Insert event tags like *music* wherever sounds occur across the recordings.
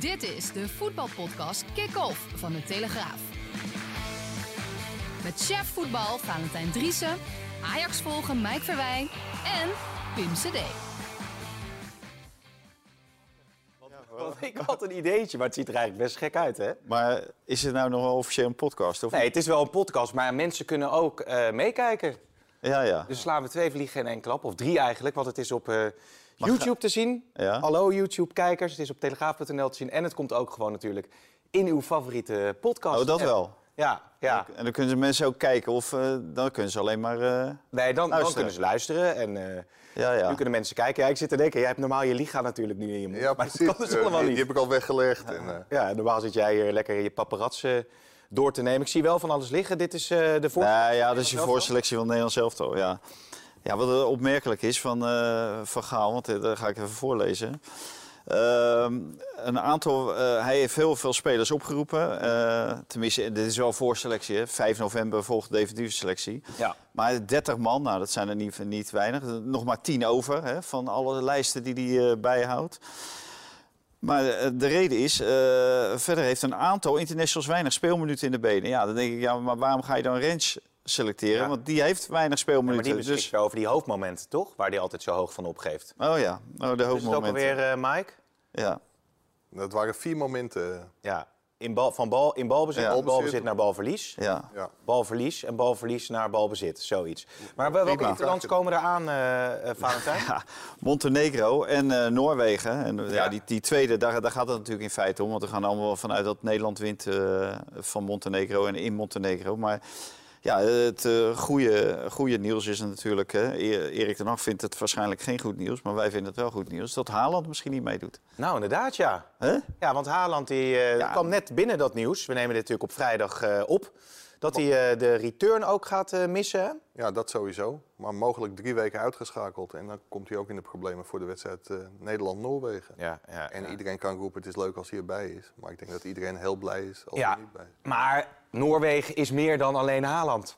Dit is de voetbalpodcast Kick-Off van de Telegraaf. Met chef voetbal Valentijn Driessen, Ajax volgen Mike Verwijn en Pim CD. Want ik had een ideetje, maar het ziet er eigenlijk best gek uit, hè? Maar is het nou nog wel officieel een podcast? Of Nee, het is wel een podcast, maar mensen kunnen ook eh, meekijken. Ja, ja. Dus slaan we twee vliegen in één klap. Of drie eigenlijk, want het is op eh, YouTube te zien. Ja. Hallo YouTube-kijkers, het is op telegraaf.nl te zien. En het komt ook gewoon natuurlijk in uw favoriete podcast. Oh, dat wel. Ja, ja. En dan kunnen ze mensen ook kijken of eh, dan kunnen ze alleen maar. eh, Nee, dan, dan kunnen ze luisteren. En eh, ja, ja. nu kunnen mensen kijken. Ja, ik zit te denken, jij hebt normaal je liga natuurlijk nu in je mond. Ja, maar precies. dat kan dus allemaal die, niet. die heb ik al weggelegd. En, eh, Ja, normaal zit jij hier lekker je paparazzi door te nemen. Ik zie wel van alles liggen. Dit is eh, de voor. Nou ja, dat is je voorselectie van Nederland zelf toch. Ja. Ja, wat er opmerkelijk is van, eh, van Gaal, want eh, dat ga ik even voorlezen. Ehm, een aantal, eh, hij heeft heel veel spelers opgeroepen. Tenminste, dit is wel voorselectie. Hè. 5 november volgt de definitieve selectie. Ja. Maar 30 man, nou dat zijn er niet, niet weinig. Nog maar 10 over hè, van alle lijsten die hij bijhoudt. Maar de reden is, verder heeft een aantal internationals weinig speelminuten in de benen. Ja, dan denk ik, ja, maar waarom ga je dan Rens selecteren? Ja. Want die heeft weinig Ja, maar speelminuten. die dus, over die hoofdmomenten, toch? Waar die altijd zo hoog van opgeeft. oh ja, oh, de Is het ook hoofdmomenten. alweer, eh, Mike? Ja. dat waren vier momenten. Ja. In bal, van bal, in balbezit, Ja. balbezit naar balverlies. Ja. Ja. Balverlies en balverlies naar balbezit. Zoiets. Maar wel- welke Prima. interlands komen er aan, eh eh, Valentijn? *laughs* Ja, Montenegro en eh, Noorwegen. En, ja. Ja. die, die tweede, daar, daar gaat het natuurlijk in feite om. Want we gaan allemaal vanuit dat Nederland wint eh, van Montenegro en in Montenegro. Maar ja, het eh, goede, goede nieuws is natuurlijk... Hè, E- Erik ten Hag vindt het waarschijnlijk geen goed nieuws... maar wij vinden het wel goed nieuws... dat Haaland misschien niet meedoet. Nou, inderdaad, ja. Ja, want Haaland die, eh, Ja. kwam net binnen dat nieuws. We nemen dit natuurlijk op vrijdag eh, op. Dat hij eh, de return ook gaat eh, missen. Ja, dat sowieso. Maar mogelijk drie weken uitgeschakeld. En dan komt hij ook in de problemen voor de wedstrijd eh, Nederland-Noorwegen. Ja, ja, En ja. iedereen kan roepen, het is leuk als hij erbij is. Maar ik denk dat iedereen heel blij is als hij niet bij is. maar Noorwegen is meer dan alleen Haaland.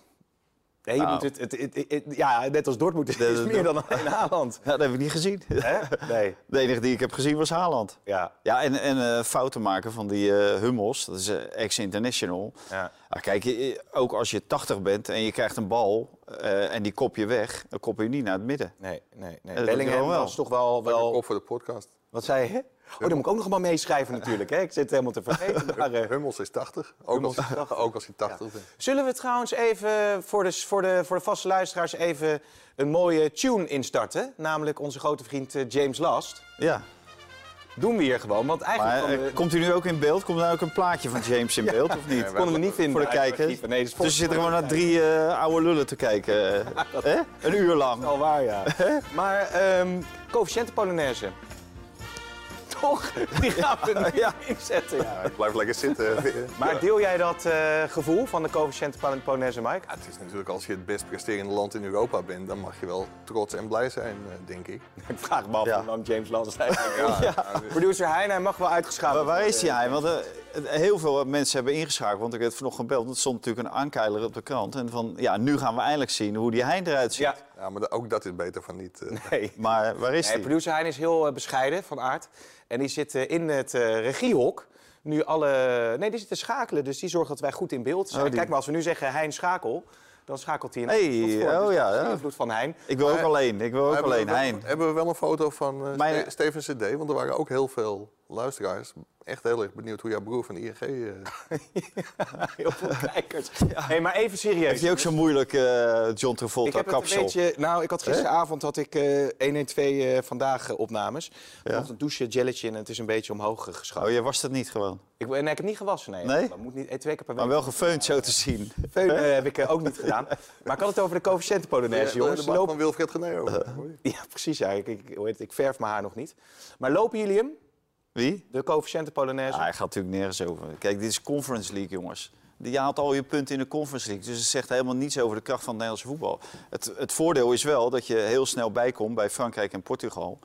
Nee, je Nou. moet het, het, het- het- het- ja, net als Dortmund is De- de- meer dan alleen Haaland. Ja, dat heb ik niet gezien. Hè? *laughs* Nee, De enige die ik heb gezien was Haaland. ja. Ja, en, en eh, fouten maken van die eh, Hummels, dat is eh, ex-international. ja. Ah, kijk, ook als je 80 bent en je krijgt een bal eh, en die kop je weg, dan kop je niet naar het midden. Nee, nee, nee. dat Bellingham was toch wel... Wel... wel... Op voor de podcast. Wat zei je? Oh, dan moet ik ook nog maar meeschrijven natuurlijk. Hè? Ik zit helemaal te *laughs* vergeten. Maar, eh, Hummels is 80. Ook, Hummels als, is 80. ook als hij 80 bent. Zullen we trouwens even voor de, voor, de, voor de vaste luisteraars even een mooie tune instarten? Namelijk onze grote vriend eh, James Last. Ja, Doen we hier gewoon, want eigenlijk maar eh, we- komt hij nu ook in beeld? Komt er nou ook een plaatje van James in beeld of niet? konden we niet vinden. Voor de kijkers. Nee, dat Dus je zit er gewoon naar drie eh, oude lullen te kijken. eh, *laughs* hè? Een uur lang. al waar, ja. *laughs* maar ehm coëfficiënten Polonaise. Toch? Die gaan we nu *laughs* Ja. inzetten. Ja. Hij blijft lekker zitten. *laughs* Maar deel jij dat eh, gevoel van de coëfficiënten Polonaise, Mike? Ja, het is natuurlijk als je het best presterende land in Europa bent, dan mag je wel trots en blij zijn, eh, denk ik. *laughs* Ik vraag me af Ja. hoe lang James Last eigenlijk Ja, is. ja, dus- Producer Heijn, hij mag wel uitgeschakeld Maar waar is hij? Want eh, heel veel mensen hebben ingeschakeld. Want ik heb vanochtend gebeld. want Er stond natuurlijk een aankeiler op de krant. En van, ja, nu gaan we eindelijk zien hoe die Hein eruit ziet. Ja, ja, maar ook dat is beter van niet. eh. nee. Maar waar is Nee, hij? producer Hein is heel bescheiden van aard. En die zit eh, in het eh, regiehok. Nu alle... Nee, die zit te schakelen, dus die zorgt dat wij goed in beeld zijn. Oh, die- Kijk maar, als we nu zeggen Hein schakel, dan schakelt hij in Hey, voor. oh Dus ja, invloed van Hein. Ik wil ook alleen. Ik wil ook hebben, alleen. we wel, Hein. hebben we wel een foto van eh, Mijn- Ste- Steven CD? Want er waren ook heel veel luisteraars. Echt heel erg benieuwd hoe jouw broer van de ING... eh, *laughs* Heel veel kijkers. Hey, maar even serieus. Heeft hij ook zo moeilijk, eh, John Ik Travolta heb het een kapsel? beetje... Nou, ik had gisteravond had ik eh 112 eh vandaag opnames. Ja. Ja. Een douche, gelletje en het is een beetje omhoog geschoten. Oh, je was dat niet gewoon. Ik, nee, ik heb niet gewassen, nee. Nee? Dat moet niet, twee keer per week. Maar wel gefeund zo te zien. Veun eh, heb ik ook niet gedaan. Maar ik had het over de coëfficiënten Polonaise, de, jongens. de lopen... van Wilfred Geneo. *laughs* Ja, precies. Ja. Ik, ik, hoe heet het? ik verf mijn haar nog niet. Maar lopen jullie hem? Wie? De coëfficiënten Polonaise? Ah, hij gaat natuurlijk nergens over. Kijk, dit is Conference League, jongens. Je haalt al je punten in de Conference League. Dus het zegt helemaal niets over de kracht van het Nederlandse voetbal. Het, het voordeel is wel dat je heel snel bijkomt bij Frankrijk en Portugal.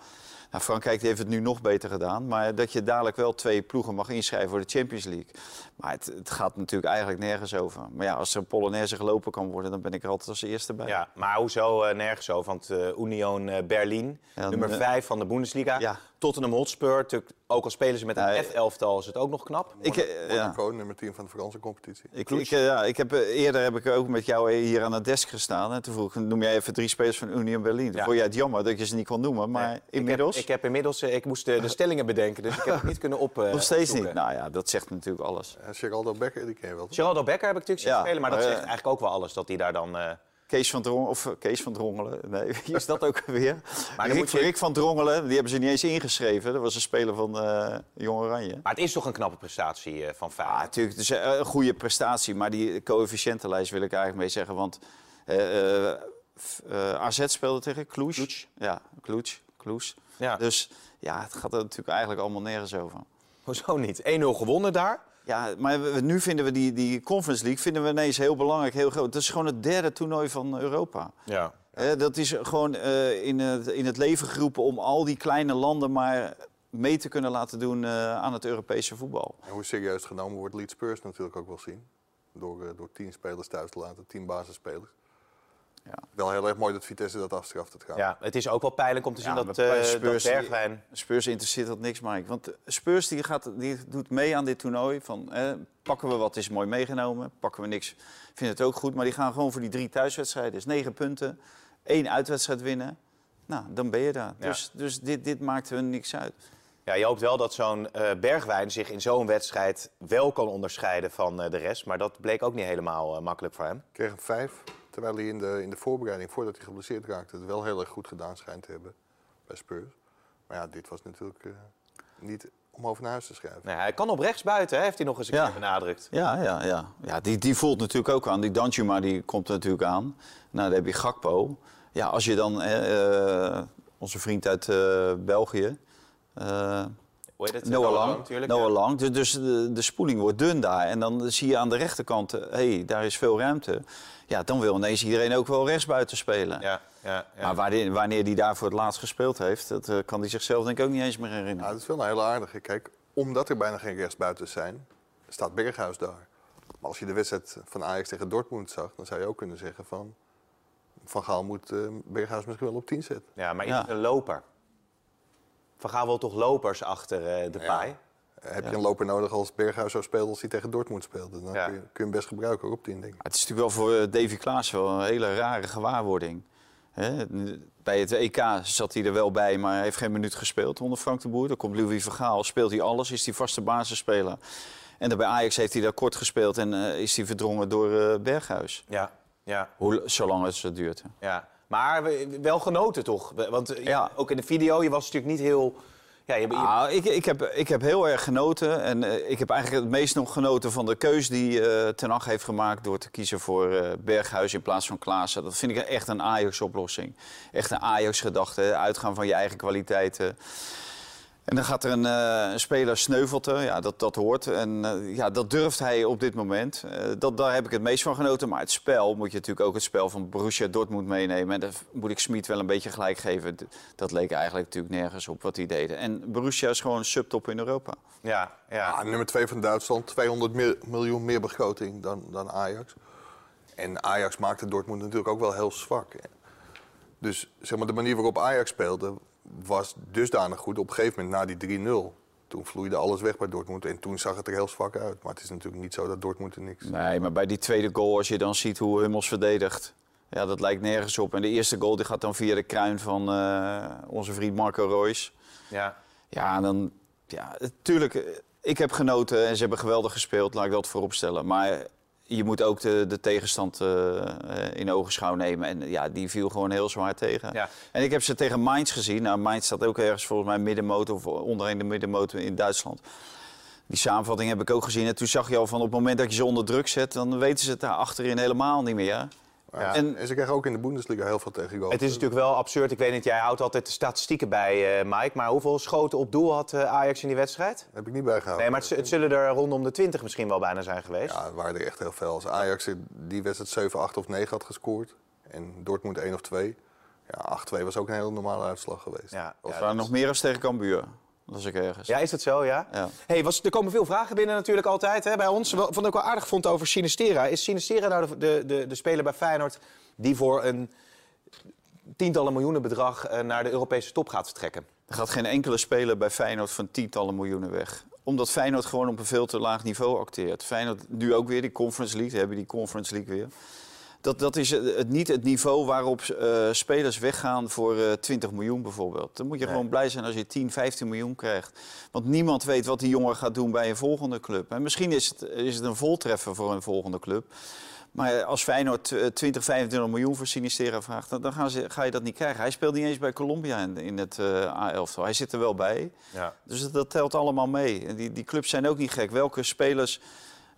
Nou, Frankrijk heeft het nu nog beter gedaan. Maar dat je dadelijk wel twee ploegen mag inschrijven voor de Champions League. Maar het, het gaat natuurlijk eigenlijk nergens over. Maar ja, als er een Polonaise gelopen kan worden, dan ben ik er altijd als eerste bij. Ja, maar hoezo eh, nergens over? Want eh, Union eh, Berlin, Ja, nummer eh, 5 van de Bundesliga. Ja. Tottenham Hotspur, natuurlijk, ook al spelen ze met een. F-elftal, is het ook nog knap. Ik, eh, ja. Monaco, nummer 10 van de Franse competitie. Ik, ik, eh, ja, ik heb, eh, eerder heb ik ook met jou hier aan het desk gestaan. En toen vroeg ik, noem jij even drie spelers van Union Berlin. Toen Ja. vond jij het jammer dat je ze niet kon noemen. Maar Nee. inmiddels Ik heb, ik heb inmiddels, eh, ik moest de, de stellingen bedenken, dus ik heb het niet kunnen op. eh, *laughs* nog steeds niet. Nou ja, dat zegt natuurlijk alles. En Geraldo Becker, die ken je wel. toch? Geraldo Becker heb ik natuurlijk zien Ja, spelen, maar dat zegt eh, eigenlijk ook wel alles dat hij daar dan. eh, Kees van Drongelen, of eh, Kees van Drongelen, nee, *laughs* wie is dat ook weer? *laughs* dan Rick, moet je- Rick van Drongelen, die hebben ze niet eens ingeschreven. Dat was een speler van eh Jong Oranje. Maar het is toch een knappe prestatie eh, van Ja, Feyenoord. natuurlijk, het is een goede prestatie. Maar die coëfficiëntenlijst wil ik eigenlijk mee zeggen. Want eh, AZ speelde tegen. Cluj. Ja, Cluj. Cluj. Ja. Dus ja, het gaat er natuurlijk eigenlijk allemaal nergens over. Hoezo niet? 1-0 gewonnen daar. Ja, maar we- nu vinden we die, die Conference League vinden we ineens heel belangrijk, heel groot. Dat is gewoon het derde toernooi van Europa. Ja. Hè, dat is gewoon eh, in, het, in het leven geroepen om al die kleine landen maar mee te kunnen laten doen eh, aan het Europese voetbal. En hoe serieus genomen wordt Leeds Spurs natuurlijk ook wel zien. Door, eh, door tien spelers thuis te laten, tien basisspelers. Ja. Wel heel erg mooi dat Vitesse dat afstraft het gaat. ja, het is ook wel pijnlijk om te zien Ja, dat, eh Spurs dat Bergwijn... Spurs interesseert dat niks, Mike. Want Spurs die gaat, die doet mee aan dit toernooi. Van, eh, pakken we wat is mooi meegenomen, pakken we niks, vinden het ook goed. Maar die gaan gewoon voor die drie thuiswedstrijden. Dus negen punten, één uitwedstrijd winnen. Nou, dan ben je daar. Ja. Dus, dus dit, dit maakt er niks uit. Ja, je hoopt wel dat zo'n eh, Bergwijn zich in zo'n wedstrijd wel kan onderscheiden van eh, de rest. Maar dat bleek ook niet helemaal eh, makkelijk voor hem. Kreeg een vijf, terwijl hij in de, in de voorbereiding, voordat hij geblesseerd raakte, het wel heel erg goed gedaan schijnt te hebben bij Spurs. Maar ja, dit was natuurlijk eh, niet om over naar huis te schrijven. Nee, hij kan op rechts buiten, hè, heeft hij nog eens een Ja. keer benadrukt. Ja, ja, ja. ja die, die voelt natuurlijk ook aan. Die Danjuma die komt natuurlijk aan. Nou, dan heb je Gakpo. Ja, als je dan eh, eh, onze vriend uit eh, België. Eh, Hoe heet het? Noah Lang. natuurlijk. Noah ja. Lang. Dus, dus de, de spoeling wordt dun daar. En dan zie je aan de rechterkant, hé, hey, daar is veel ruimte. Ja, dan wil ineens iedereen ook wel rechtsbuiten spelen. Ja, ja, ja. Maar wanneer, wanneer hij daar voor het laatst gespeeld heeft, dat eh, kan hij zichzelf denk ik ook niet eens meer Nou, herinneren. dat is wel een hele aardige. Kijk, omdat er bijna geen rechtsbuitens zijn, staat Berghuis daar. Maar als je de wedstrijd van Ajax tegen Dortmund zag, dan zou je ook kunnen zeggen van... Van Gaal moet eh, Berghuis misschien wel op 10 zetten. ja, maar is Ja. een loper? Van gaan wel toch lopers achter eh, de Ja. paai? Heb je een loper nodig als Berghuis zo speelt als hij tegen Dortmund speelde? Dan Ja. kun, je, kun je hem best gebruiken ook op 10, denk ik. Maar Het is natuurlijk wel voor eh, Davy Klaas wel een hele rare gewaarwording. Hè, Bij het EK zat hij er wel bij, maar hij heeft geen minuut gespeeld onder Frank de Boer. Dan komt Louis Vergaal, speelt hij alles, is hij vaste basisspeler. En dan bij Ajax heeft hij daar kort gespeeld en eh, is hij verdrongen door eh, Berghuis. Ja, ja, Hoe, zolang het zo duurt. ja. Maar we- wel genoten toch? Want eh, Ja. ook in de video, je was natuurlijk niet heel... Ja, je, je- Ah, ik, ik, heb, ik heb heel erg genoten. En eh, ik heb eigenlijk het meest nog genoten van de keus die eh Ten Hag heeft gemaakt... door te kiezen voor Berghuis in plaats van Klaassen. Dat vind ik echt een Ajax-oplossing. Echt een Ajax-gedachte. Uitgaan van je eigen kwaliteiten. En dan gaat er een, eh, een speler sneuvelten. Ja, dat, dat hoort. En eh, ja, dat durft hij op dit moment. Eh, dat, daar heb ik het meest van genoten. Maar het spel moet je natuurlijk ook het spel van Borussia Dortmund meenemen. En daar moet ik Smit wel een beetje gelijk geven. Dat leek eigenlijk natuurlijk nergens op wat hij deden. En Borussia is gewoon subtop in Europa. ja, ja. Ah, nummer 2 van Duitsland, 200 mi- miljoen meer begroting dan, dan Ajax. En Ajax maakte Dortmund natuurlijk ook wel heel zwak. Dus zeg maar, de manier waarop Ajax speelde was dusdanig goed. Op een gegeven moment na die 3-0, toen vloeide alles weg bij Dortmund. En toen zag het er heel zwak uit. Maar het is natuurlijk niet zo dat Dortmund er niks... Nee, maar bij die tweede goal, als je dan ziet hoe Hummels verdedigt... Ja, dat lijkt nergens op. En de eerste goal die gaat dan via de kruin van eh, onze vriend Marco Reus. ja. Ja, en dan... Ja, tuurlijk, ik heb genoten en ze hebben geweldig gespeeld. Laat ik dat voorop stellen. Maar je moet ook de, de tegenstand eh, in ogenschouw nemen. En ja, die viel gewoon heel zwaar tegen. Ja. En ik heb ze tegen Mainz gezien. Nou, Mainz staat ook ergens volgens mij middenmotor of onderin de middenmotor in Duitsland. Die samenvatting heb ik ook gezien. En toen zag je al van op het moment dat je ze onder druk zet... dan weten ze het daar achterin helemaal niet meer. Ja. En- En, ze krijgen ook in de Bundesliga heel veel tegengoals. Het is natuurlijk wel absurd. Ik weet niet, jij houdt altijd de statistieken bij, eh, Mike. Maar hoeveel schoten op doel had eh, Ajax in die wedstrijd? Dat heb ik niet bijgehouden. Nee, maar het, zullen er rondom de 20 misschien wel bijna zijn geweest. Ja, het waren er echt heel veel. Als Ajax die wedstrijd 7, 8 of 9 had gescoord... en Dortmund 1 of 2... Ja, 8-2 was ook een hele normale uitslag geweest. Ja, Of- ja, Maar nog meer als tegen Cambuur. Dat is ik ergens. Ja, is dat zo, ja? Ja. Hey, was, er komen veel vragen binnen natuurlijk altijd hè, bij ons. Wat ik wel aardig vond over Sinistera. Is Sinistera nou de, de, de, de speler bij Feyenoord die voor een tientallen miljoenen bedrag eh, naar de Europese top gaat vertrekken? Er gaat geen enkele speler bij Feyenoord van tientallen miljoenen weg. Omdat Feyenoord gewoon op een veel te laag niveau acteert. Feyenoord nu ook weer die Conference League. Hebben die Conference League weer. Dat, dat is het, het- niet het niveau waarop eh, spelers weggaan voor eh 20 miljoen bijvoorbeeld. Dan moet je Nee. gewoon blij zijn als je 10, 15 miljoen krijgt. Want niemand weet wat die jongen gaat doen bij een volgende club. En misschien is het, is het een voltreffer voor een volgende club. Maar als Feyenoord eh, 20, 25 miljoen voor Sinistera vraagt, dan, dan gaan ze, ga je dat niet krijgen. Hij speelt niet eens bij Colombia in, in het eh A11. Hij zit er wel bij. Ja. Dus dat, dat telt allemaal mee. En die, die clubs zijn ook niet gek. Welke spelers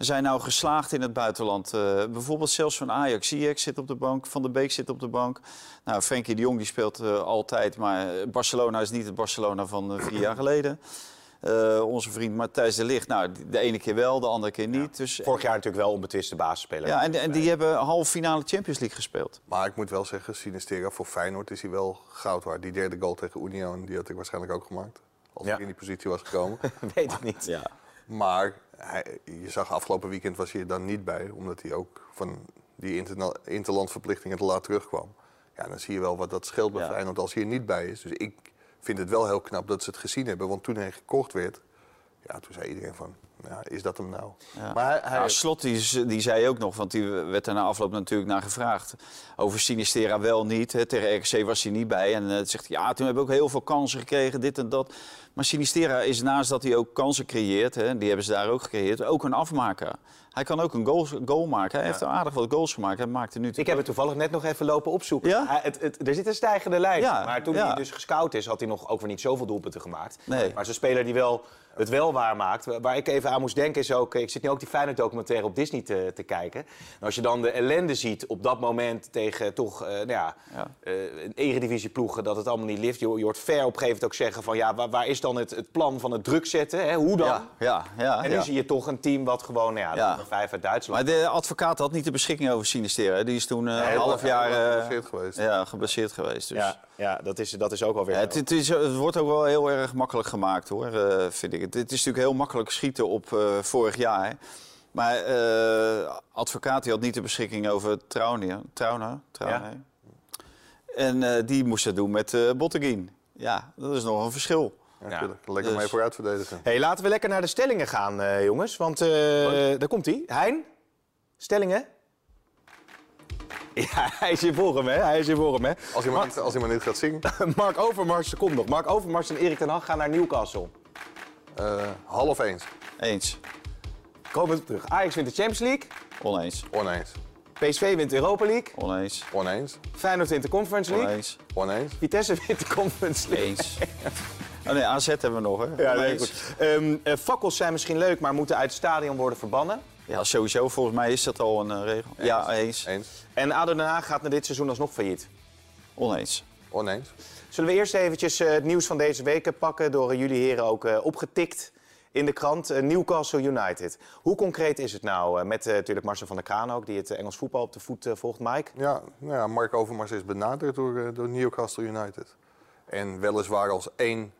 zijn nou geslaagd in het buitenland? Eh, bijvoorbeeld zelfs van Ajax. Ziyech zit op de bank, Van der Beek zit op de bank. Nou, Frenkie de Jong die speelt eh, altijd. Maar Barcelona is niet het Barcelona van eh, vier jaar geleden. Eh, onze vriend Matthijs de Ligt. Nou, de ene keer wel, de andere keer niet. Dus, Vorig jaar natuurlijk wel onbetwiste basisspeler. ja, en, en die hebben halve finale Champions League gespeeld. Maar ik moet wel zeggen, Sinistera voor Feyenoord is hij wel goud waard. Die derde goal tegen Union, die had ik waarschijnlijk ook gemaakt. Als Ja. ik in die positie was gekomen. *laughs* Weet ik niet. Ja. maar hij, je zag afgelopen weekend was hij er dan niet bij. Omdat hij ook van die interlandverplichtingen te laat terugkwam. Ja, dan zie je wel wat dat scheelt bij Ja. Feyenoord als hij er niet bij is. Dus ik vind het wel heel knap dat ze het gezien hebben. Want toen hij gekocht werd, ja, toen zei iedereen van, ja, is dat hem nou? Ja. Maar hij, Ja, Slot die, zei ook nog, want die werd er na afloop natuurlijk naar gevraagd. Over Sinistera wel niet. Hè. Tegen RKC was hij niet bij. En eh, zegt hij, ja, toen hebben we ook heel veel kansen gekregen, dit en dat. Maar Sinistera is naast dat hij ook kansen creëert, hè, die hebben ze daar ook gecreëerd, ook een afmaker. Hij kan ook een goal, goal maken. Hij heeft er aardig wat goals gemaakt. Hij maakte nu Ik heb het toevallig net nog even lopen opzoeken. Ja? Hij- het, het, er zit een stijgende lijn. Ja, maar toen ja. hij dus gescout is, had hij nog ook weer niet zoveel doelpunten gemaakt. Nee. Maar zo'n speler die wel het wel waar maakt. Waar ik even aan moest denken is ook... Ik zit nu ook die Feyenoord documentaire op Disney te, te kijken. En als je dan de ellende ziet op dat moment tegen toch... eh nou ja, Ja. een eredivisieploegen, dat het allemaal niet lift. Je, je hoort Ver op een gegeven moment ook zeggen van... Ja, waar, waar is dan het, het plan van het druk zetten? Hè? Hoe dan? Ja, ja, ja. En nu ja. zie je toch een team wat gewoon... Nou ja, nummer vijf uit Duitsland. Maar de advocaat had niet de beschikking over Sinistera. hè. Die is toen hij een half jaar geblesseerd geweest. Ja, geblesseerd geweest. Dus. Ja, ja dat, is, dat is ook alweer... Ja, het, het, is, het wordt ook wel heel erg makkelijk gemaakt, hoor, vind ik. Het, het is natuurlijk heel makkelijk schieten op eh, vorig jaar. Maar eh advocaat die had niet de beschikking over Trauner. Trauner, Trauner. En eh, die moest het doen met eh Botteguin. Ja, dat is nog een verschil. Ja, Ja. Lekker Dus- mee vooruit verdedigen. Hey, laten we lekker naar de stellingen gaan, eh, jongens. Want eh, daar komt hij. Hein, stellingen? *laughs* Ja, hij is hier voor hem, hè? Hij is hier voor hem, hè? Als hij maar niet, als hij maar niet gaat zingen. *laughs* Mark Overmars, komt nog. Mark Overmars en Erik ten Hag gaan naar Newcastle. Eh, half eens. Eens. Komen we terug. Ajax wint de Champions League. Oneens. Oneens. PSV wint de Europa League. Oneens. Oneens. Feyenoord wint de Conference League. Oneens. Oneens. Vitesse wint de Conference League. Eens. Oh nee, AZ hebben we nog, hè? Ja, nee, goed. Ehm, eh, fakkels zijn misschien leuk, maar moeten uit het stadion worden verbannen. Ja, sowieso. Volgens mij is dat al een eh, regel. Ja, eens. Eens. En ADO Den Haag gaat na dit seizoen alsnog failliet. Oneens. Oneens. Zullen we eerst eventjes eh, het nieuws van deze week pakken, door eh, jullie heren ook eh, opgetikt in de krant. Eh, Newcastle United. Hoe concreet is het nou? eh, met eh, natuurlijk Marcel van der Kraan ook, die het eh, Engels voetbal op de voet eh, volgt. Mike? Ja, nou ja, Mark Overmars is benaderd door, eh, door Newcastle United. En weliswaar als één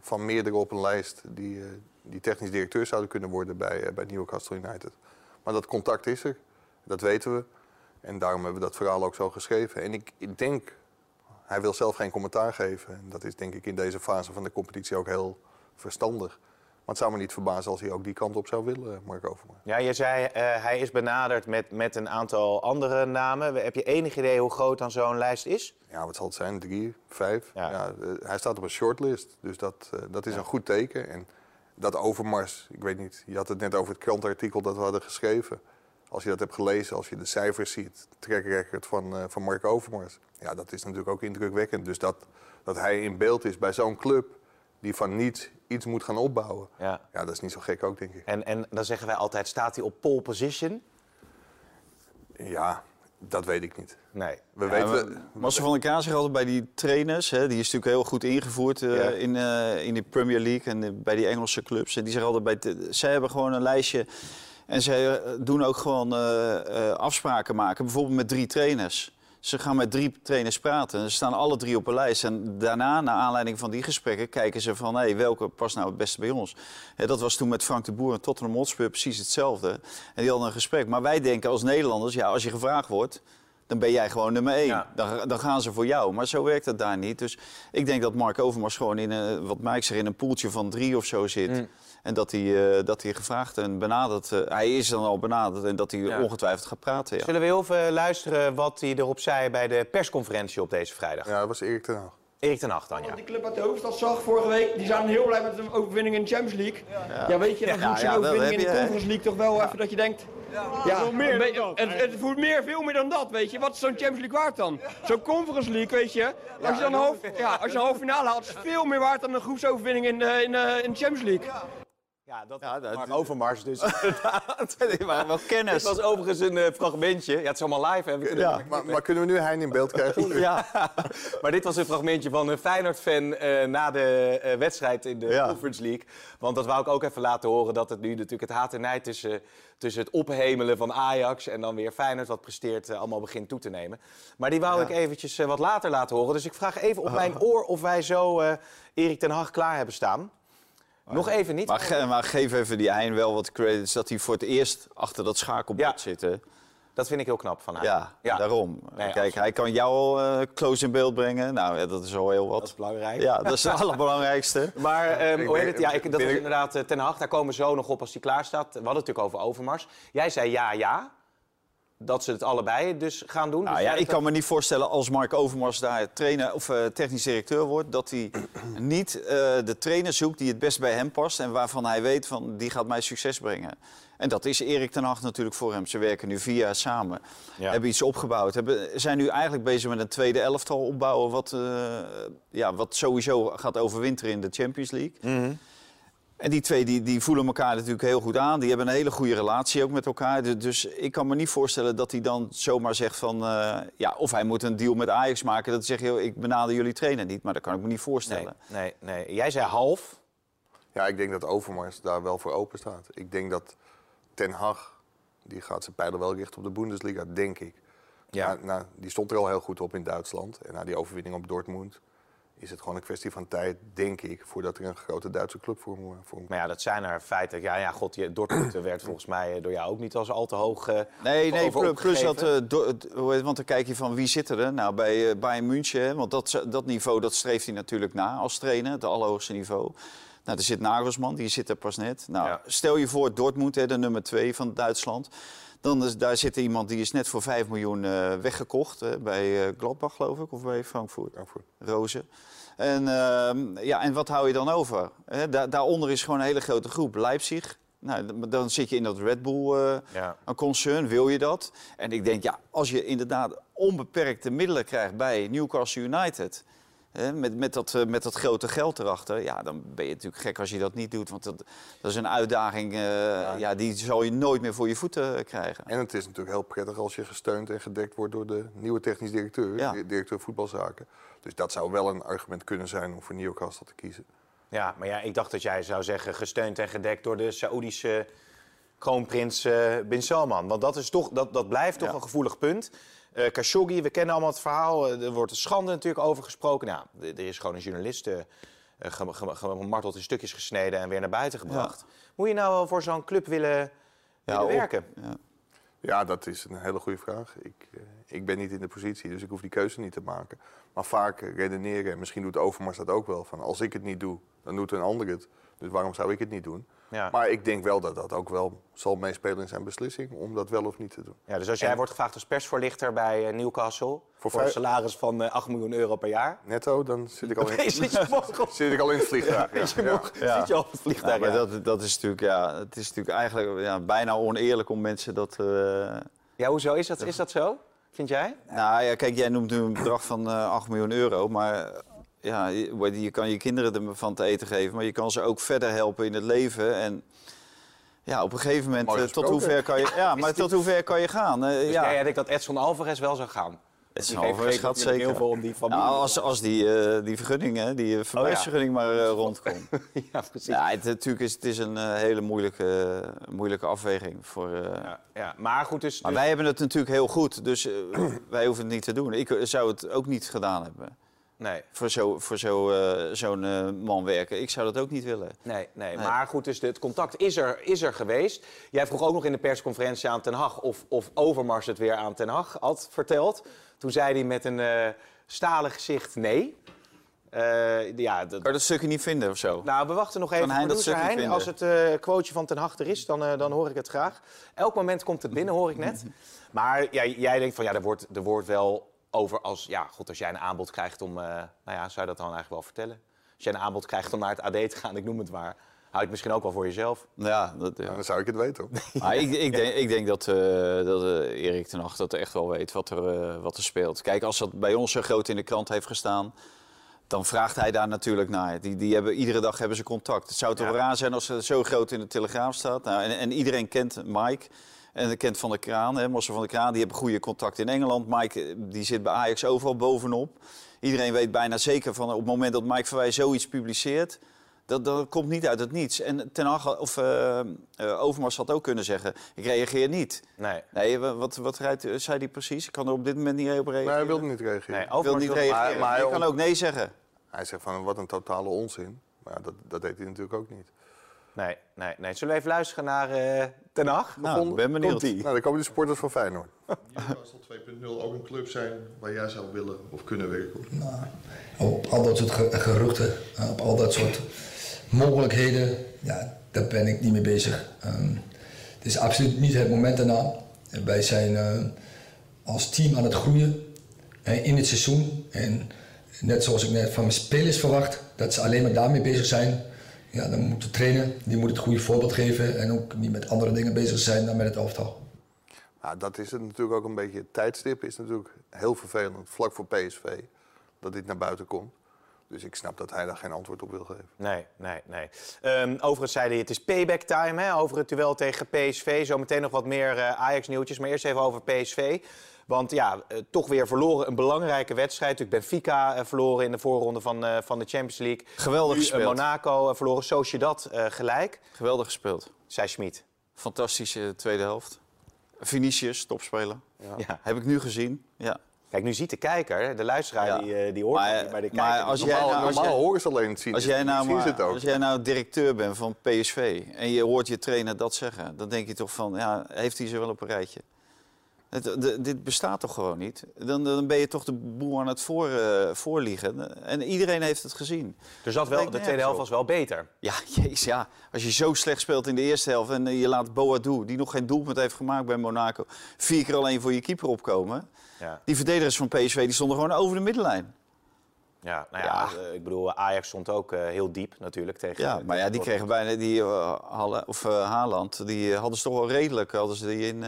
van meerdere op een lijst die, eh, die technisch directeur zouden kunnen worden bij, eh, bij Newcastle United. Maar dat contact is er, dat weten we. En daarom hebben we dat verhaal ook zo geschreven. En ik, ik denk, hij wil zelf geen commentaar geven. En dat is denk ik in deze fase van de competitie ook heel verstandig. Maar het zou me niet verbazen als hij ook die kant op zou willen, Mark Overmars. Ja, je zei eh, hij is benaderd met, met een aantal andere namen. Heb je enig idee hoe groot dan zo'n lijst is? Ja, wat zal het zijn? Drie, vijf? Ja. Ja. eh, hij staat op een shortlist, dus dat, eh, dat is een goed teken. En dat Overmars, ik weet niet, je had het net over het krantartikel dat we hadden geschreven. Als je dat hebt gelezen, als je de cijfers ziet, track record van, eh, van Mark Overmars. Ja, dat is natuurlijk ook indrukwekkend. Dus dat, dat hij in beeld is bij zo'n club die van niets iets moet gaan opbouwen. Ja. Ja, dat is niet zo gek ook, denk ik. En, en dan zeggen wij altijd, staat hij op pole position? Ja, dat weet ik niet. Nee. We Ja, weten... Marcel van der Kaas zegt altijd bij die trainers, hè, die is natuurlijk heel goed ingevoerd eh, Ja. in, eh, in de Premier League en bij die Engelse clubs. En die zeggen altijd, bij zij hebben gewoon een lijstje en zij eh, doen ook gewoon eh, eh, afspraken maken, bijvoorbeeld met drie trainers. Ze gaan met drie trainers praten. Ze staan alle drie op een lijst. En daarna, naar aanleiding van die gesprekken, kijken ze van... Hey, welke past nou het beste bij ons? Dat was toen met Frank de Boer en Tottenham Hotspur precies hetzelfde. En die hadden een gesprek. Maar wij denken als Nederlanders, ja, als je gevraagd wordt... dan ben jij gewoon nummer één. Ja. Dan, dan gaan ze voor jou. Maar zo werkt het daar niet. Dus ik denk dat Mark Overmars gewoon in een, wat Mike zegt, in een poeltje van drie of zo zit. Mm. En dat hij, eh, dat hij gevraagd en benaderd... eh, hij is dan al benaderd en dat hij Ja. ongetwijfeld gaat praten. Ja. Zullen we heel even luisteren wat hij erop zei bij de persconferentie op deze vrijdag? Ja, dat was Erik ten Hag. Erik ten Hag dan, ja. Die club uit de hoofdstad zag vorige week, die zijn heel blij met een overwinning in de Champions League. Ja, weet je, dan Ja, voelt zo'n ja, overwinning in de? Conference League toch wel even dat je denkt... Ja, meer het, het voelt meer, veel meer dan dat, weet je. Wat is zo'n Champions League waard dan? Zo'n Conference League, weet je. Als je dan een half, ja, als je een halve finale haalt, is het veel meer waard dan een groepsoverwinning in de, in de, in de Champions League. Ja, dat Ja, dat- Mark Overmars dus. *laughs* Die waren wel Dit kennis. was overigens een eh, fragmentje. Ja, het is allemaal live. Hè? We kunnen- Ja. Maar, maar kunnen we nu Hein in beeld krijgen? Ja. Maar dit was een fragmentje van een Feyenoord-fan eh, na de eh, wedstrijd in de Ja. Conference League. Want dat wou ik ook even laten horen, dat het nu natuurlijk het haat en nijd tussen, tussen het ophemelen van Ajax en dan weer Feyenoord wat presteert allemaal begint toe te nemen. Maar die wou ik eventjes wat later laten horen. Dus ik vraag even op *laughs* mijn oor of wij zo eh, Erik ten Hag klaar hebben staan. Nog even niet. Maar, ge- maar geef even die Hein wel wat credits dat hij voor het eerst achter dat schakelbord Ja. zit. hè? Dat vind ik heel knap van hem. Ja, daarom. Nee, Kijk, absoluut. hij kan jou al eh, close in beeld brengen. Nou, ja, dat is al heel wat. Dat is belangrijk. Ja, dat is het *laughs* allerbelangrijkste. Maar ehm, Ik hoe heet ben- het? Ja, ik, dat ik- inderdaad eh, Ten Hag. Daar komen we zo nog op als hij klaar staat. We hadden het natuurlijk over Overmars. Jij zei ja, ja. Dat ze het allebei dus gaan doen. Nou Dus ja, ik kan me niet voorstellen als Mark Overmars daar trainer of eh, technisch directeur wordt, dat hij *clears throat* niet eh, de trainer zoekt die het best bij hem past en waarvan hij weet van die gaat mij succes brengen. En dat is Erik ten Hag natuurlijk voor hem. Ze werken nu vier jaar samen, Ja. hebben iets opgebouwd, hebben, zijn nu eigenlijk bezig met een tweede elftal opbouwen wat, eh, ja, wat sowieso gaat overwinteren in de Champions League. Mhm. En die twee die, die voelen elkaar natuurlijk heel goed aan. Die hebben een hele goede relatie ook met elkaar. Du- Dus ik kan me niet voorstellen dat hij dan zomaar zegt van... eh, ja, of hij moet een deal met Ajax maken. Dat hij zegt, ik benader jullie trainer niet. Maar dat kan ik me niet voorstellen. nee, nee. Jij zei half. Ja, ik denk dat Overmars daar wel voor open staat. Ik denk dat Ten Hag, die gaat zijn pijlen wel richten op de Bundesliga, denk ik. Ja. Nou, nou, die stond er al heel goed op in Duitsland. En na die overwinning op Dortmund is het gewoon een kwestie van tijd, denk ik, voordat er een grote Duitse club voor hem Maar ja, dat zijn er feiten. Ja, ja, god, je- Dortmund werd volgens mij eh, door jou ook niet als al te hoog eh, Nee, nee plus, plus dat... eh, do- want dan kijk je van wie zit er. Nou, bij eh, Bayern München, hè, want dat, dat niveau dat streeft hij natuurlijk na als trainer. Het allerhoogste niveau. Nou, er zit Nagelsman, die zit er pas net. Nou, Ja. stel je voor Dortmund, hè, de nummer twee van Duitsland. Dan is, daar zit iemand die is net voor 5 miljoen eh, weggekocht. hè, bij eh, Gladbach, geloof ik, of bij Frankfurt. Frankfurt. Rozen. En, ehm, ja, en wat hou je dan over? Hè, daaronder is gewoon een hele grote groep. Leipzig. Nou, dan zit je in dat Red Bull eh, Ja. een concern. Wil je dat? En ik denk, ja, als je inderdaad onbeperkte middelen krijgt bij Newcastle United... Hè, met, met, dat, eh, met dat grote geld erachter, ja, dan ben je natuurlijk gek als je dat niet doet. Want dat, dat is een uitdaging, eh, ja. die zal je nooit meer voor je voeten eh, krijgen. En het is natuurlijk heel prettig als je gesteund en gedekt wordt door de nieuwe technisch directeur, Ja. directeur voetbalzaken. Dus dat zou wel een argument kunnen zijn om voor Newcastle te kiezen. Ja, maar ja, ik dacht dat jij zou zeggen gesteund en gedekt door de Saoedische kroonprins eh, Bin Salman. Want dat, is toch, dat, dat blijft toch Ja. een gevoelig punt. Eh Khashoggi, we kennen allemaal het verhaal. Eh, er wordt een schande natuurlijk over gesproken. Nou, er is gewoon een journalist eh, gem- gem- gemarteld in stukjes gesneden en weer naar buiten gebracht. Moet je nou wel voor zo'n club willen, willen op- werken? ja. Ja, dat is een hele goede vraag. Ik, eh, ik ben niet in de positie, dus ik hoef die keuze niet te maken. Maar vaak redeneren, en misschien doet Overmars dat ook wel, van als ik het niet doe, dan doet een ander het. Dus waarom zou ik het niet doen? Ja. Maar ik denk wel dat dat ook wel zal meespelen in zijn beslissing om dat wel of niet te doen. Ja, dus als jij wordt gevraagd als persvoorlichter bij eh, Newcastle... voor, een salaris van eh, 8 miljoen euro per jaar... Netto, dan zit ik al *laughs* in, Zit je morgen op- *laughs* zit ik al in het vliegtuig. *laughs* Ja, zit je ja. morgen- Ja. zit je op het Ja, vliegtuig? maar ja. dat, dat is natuurlijk, ja, het is natuurlijk eigenlijk ja, bijna oneerlijk om mensen dat... eh, Ja, hoezo is dat, is dat zo? Vind jij? Nou ja, kijk, jij noemt nu een bedrag van eh 8 miljoen euro, maar eh, ja, je, kan je kinderen ervan te eten geven, maar je kan ze ook verder helpen in het leven. En ja, op een gegeven moment, Mooi eh, tot gesproken. hoe ver kan je, ja, maar tot hoe ver kan je gaan? Eh, Dus ja. jij denkt dat Edson Alvarez wel zou gaan? Geeft schat natuurlijk zeker. heel veel om die familie. Nou, als, als die, eh, die vergunning, hè, die eh, verblijfsvergunning maar eh, rondkomt. *laughs* ja, precies. Ja, het, natuurlijk is het is een hele moeilijke, moeilijke afweging. Voor, Ja, ja. Maar goed, dus... Maar dus- wij hebben het natuurlijk heel goed, dus *clears throat* wij hoeven het niet te doen. Ik zou het ook niet gedaan hebben. Nee. Voor zo'n voor zo, eh, zo'n eh, man werken. Ik zou dat ook niet willen. Nee, nee, Nee. maar goed, dus het contact is er, is er geweest. Jij vroeg ook nog in de persconferentie aan Ten Hag of, of Overmars het weer aan Ten Hag had verteld. Toen zei hij met een eh stalen gezicht nee. Ja, dat, je dat stukje niet vinden of zo? nou, we wachten nog even. Kan dat vinden? als het eh quoteje van Ten Hag er is, dan, dan hoor ik het graag. Elk moment komt het binnen, hoor ik net. *laughs* Maar jij, jij denkt van, ja, er wordt, er wordt wel over als... Ja, goed, als jij een aanbod krijgt om... eh, nou ja, zou je dat dan eigenlijk wel vertellen? Als jij een aanbod krijgt om naar het AD te gaan, ik noem het maar... hou je het misschien ook wel voor jezelf. Ja, dat, ja. Ja, dan zou ik het weten. hoor. *laughs* Maar ik, ik, denk, ik denk dat, eh, dat eh, Erik ten Hag dat echt wel weet wat er, wat er speelt. Kijk, als dat bij ons zo groot in de krant heeft gestaan... dan vraagt hij daar natuurlijk naar. Die, die hebben, iedere dag hebben ze contact. Het zou toch Ja. raar zijn als het zo groot in de Telegraaf staat. Nou, en, en iedereen kent Mike... En kent Van der Kraan, hè, Marcel van der Kraan, die hebben goede contact in Engeland. Mike eh, die zit bij Ajax overal bovenop. Iedereen weet bijna zeker van op het moment dat Mike Verwij zoiets publiceert... Dat, dat komt niet uit het niets. En Ten Hag, of eh, eh, Overmars had ook kunnen zeggen, ik reageer niet. Nee. Nee, wa- wat, wat rijdt- zei hij precies? Ik kan er op dit moment niet op reageren. Maar hij wilde niet reageren. Nee, Ik wil Overmars niet reageren. maar- hij kan ook nee zeggen. Hij zegt van wat een totale onzin. Maar ja, dat, dat deed hij natuurlijk ook niet. Nee, nee, nee. Zullen we even luisteren naar eh Ten Hag? Nou, Gevonden? ben benieuwd. Nou, dan komen de supporters van Feyenoord. *laughs* Newcastle 2.0 ook een club zijn waar jij zou willen of kunnen werken? Nou, op al dat soort ge- geruchten, eh, op al dat soort mogelijkheden, ja, daar ben ik niet mee bezig. Ehm, het is absoluut niet het moment daarna. En Wij zijn eh, als team aan het groeien eh, in het seizoen. En net zoals ik net van mijn spelers verwacht, dat ze alleen maar daarmee bezig zijn. Ja, dan moet de trainer, die moet het goede voorbeeld geven en ook niet met andere dingen bezig zijn dan met het elftal. Ja, dat is het natuurlijk ook een beetje. Het tijdstip is natuurlijk heel vervelend, vlak voor PSV, dat dit naar buiten komt. Dus ik snap dat hij daar geen antwoord op wil geven. Nee, nee, nee. Ehm, overigens zei hij, het is payback time hè, over het duel tegen PSV. Zometeen nog wat meer eh, Ajax-nieuwtjes, maar eerst even over PSV. Want ja, eh, toch weer verloren een belangrijke wedstrijd. Natuurlijk Benfica eh, verloren in de voorronde van, eh, van de Champions League. Geweldig Nu, gespeeld. Monaco verloren, Sociedad eh gelijk, Geweldig gespeeld. zei Schmid. Fantastische tweede helft. Vinicius, topspeler. Ja. Heb ik nu gezien. Ja. Kijk, nu ziet de kijker, de luisteraar, Ja. die, eh, die hoort Maar, het niet, maar de maar kijker... als die- jij Normaal, nou- normaal horen ze alleen het zien. Als jij, nou maar, het ook. als jij nou directeur bent van PSV en je hoort je trainer dat zeggen, dan denk je toch van, ja, heeft hij ze wel op een rijtje? Het, de- dit bestaat toch gewoon niet? Dan, dan ben je toch de boel aan het voor, eh, voorliegen. En iedereen heeft het gezien. Er zat wel, de tweede helft was wel beter. Ja, *laughs* jeez, ja. Als je zo slecht speelt in de eerste helft en eh, je laat Boadou, die nog geen doelpunt heeft gemaakt bij Monaco, vier keer alleen voor je keeper opkomen. Ja. Die verdedigers van PSV die stonden gewoon over de middenlijn. Ja, nou ja, eh, ik bedoel, Ajax stond ook heel diep natuurlijk tegen... Ja, maar ja, die kregen bijna die Halle, of Haaland, die hadden ze toch wel redelijk, hadden ze die in,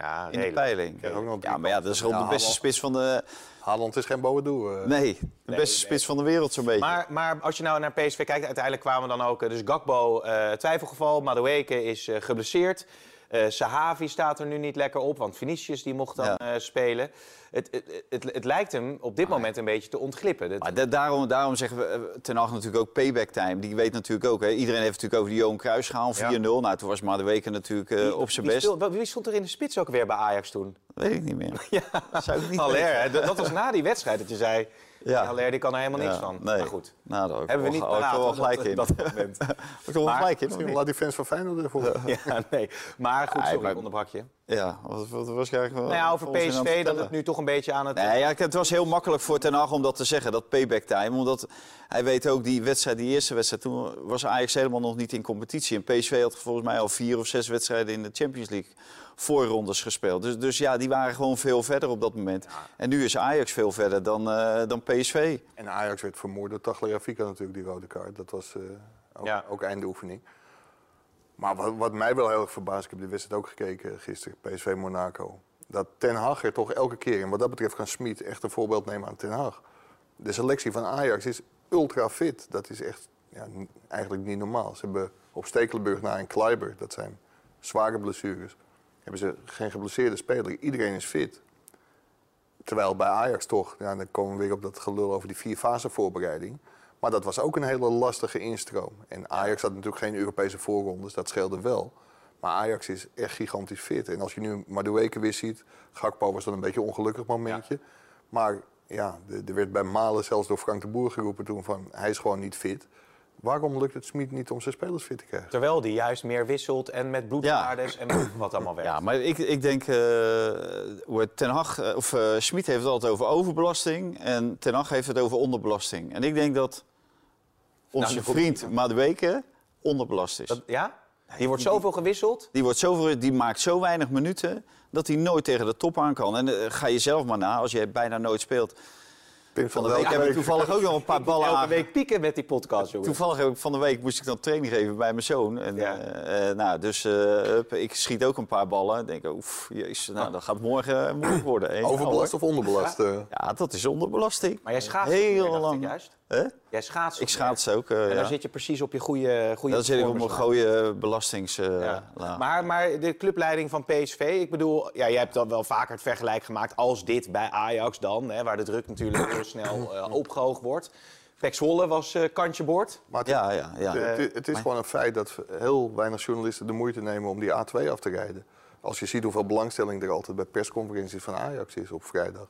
ja, in de peiling. Ook Ja, maar ja, dat is gewoon Ja, de beste Haaland- spits van de. Haaland is geen Boadu. eh. Nee, de beste spits van de wereld zo'n beetje. Maar, maar als je nou naar PSV kijkt, uiteindelijk kwamen dan ook... eh, Dus Gakbo, eh, twijfelgeval. Madueke is eh, geblesseerd. Eh Sahavi staat er nu niet lekker op, want Vinicius die mocht dan Ja. eh, spelen. Het, het, het, het lijkt hem op dit moment een beetje te ontglippen. Maar da- daarom, daarom zeggen we eh, ten Hag natuurlijk ook payback time. Die weet natuurlijk ook. Hè. Iedereen heeft natuurlijk over die Johan Cruijffschaal 4-0. Ja. Nou, toen was Madueke natuurlijk eh, op zijn best. wie stond er in de spits ook weer bij Ajax toen? Weet ik niet meer. *laughs* Ja. Zou ik niet dat was na die wedstrijd dat je zei... Ja. Haller, die kan er helemaal niks Ja, van. Nee. Maar goed, Nou, daar hebben we niet paraat. paraat. wel gelijk dat, in. Dat *laughs* moment. Ik wel gelijk in? laat die fans van Feyenoord ervoor. *laughs* ja, nee. *laughs* Maar goed, sorry, ik onderbrak je. Ja, wat, wat was ik wel Nou ja, over PSV, dat het nu toch een beetje aan het... Nee, ja, het was heel makkelijk voor Ten Hag om dat te zeggen, dat payback time. Omdat hij weet ook, die wedstrijd, die eerste wedstrijd, toen was Ajax helemaal nog niet in competitie. En PSV had volgens mij al vier of zes wedstrijden in de Champions League voorrondes gespeeld. Dus, dus ja, die waren gewoon veel verder op dat moment. En nu is Ajax veel verder dan, eh, dan PSV. En Ajax werd vermoord door Tagliafico natuurlijk, die rode kaart. Dat was eh, ook, Ja. ook einde oefening. Maar wat, wat mij wel heel erg verbaast, ik heb de wedstrijd ook gekeken gisteren, PSV Monaco. Dat Ten Hag er toch elke keer, en wat dat betreft kan Smit echt een voorbeeld nemen aan Ten Hag. De selectie van Ajax is ultra fit. Dat is echt ja, eigenlijk niet normaal. Ze hebben op Stekelenburg na en Kleiber, dat zijn zware blessures. Hebben ze geen geblesseerde speler. Iedereen is fit. Terwijl bij Ajax toch, ja, dan komen we weer op dat gelul over die vierfase voorbereiding. Maar dat was ook een hele lastige instroom. En Ajax had natuurlijk geen Europese voorrondes, dat scheelde wel. Maar Ajax is echt gigantisch fit. En als je nu Madueke weer ziet, Gakpo was dan een beetje een ongelukkig momentje. Maar ja, er er werd bij Malen zelfs door Frank de Boer geroepen toen van hij is gewoon niet fit. Waarom lukt het Smit niet om zijn spelers fit te krijgen? Terwijl die juist meer wisselt en met bloedwaardes en wat allemaal werkt. Ja, maar ik, ik denk, eh, hoe het Ten Hag, eh, of eh Schmid heeft het altijd over overbelasting en Ten Hag heeft het over onderbelasting. En ik denk dat onze Nou, vriend Madueke onderbelast is. Dat- ja? Hier wordt zoveel gewisseld. Die, wordt zoveel, die maakt zo weinig minuten dat hij nooit tegen de top aan kan. En ga je zelf maar na, als je bijna nooit speelt. Pim Van de week heb ik toevallig ook nog een paar ballen Elke aan. week pieken met die podcast, jongen. Toevallig heb ik van de week moest ik dan training geven bij mijn zoon. En, Ja. eh, eh, nou, dus eh, hup, ik schiet ook een paar ballen. Ik denk, oef, jezus, nou, dat gaat morgen moeilijk worden. Overbelast of onderbelast? eh? Ja, dat is onderbelasting. Maar jij schaatst Heel lang. juist. Hè? Jij schaatst Ik ook schaats ook. eh. En ja. dan zit je precies op je goede, goede Dan zit ik op mijn gooie belastings... eh, Ja. la. Maar, maar de clubleiding van PSV, ik bedoel, ja, jij hebt dan wel vaker het vergelijk gemaakt als dit bij Ajax dan, hè, waar de druk natuurlijk heel snel eh, opgehoogd wordt. Pek Zwolle was eh, kantje boord. Maar het, ja, ja, ja. het, het- het is gewoon een feit dat heel weinig journalisten de moeite nemen om die A2 af te rijden. Als je ziet hoeveel belangstelling er altijd bij persconferenties van Ajax is op vrijdag.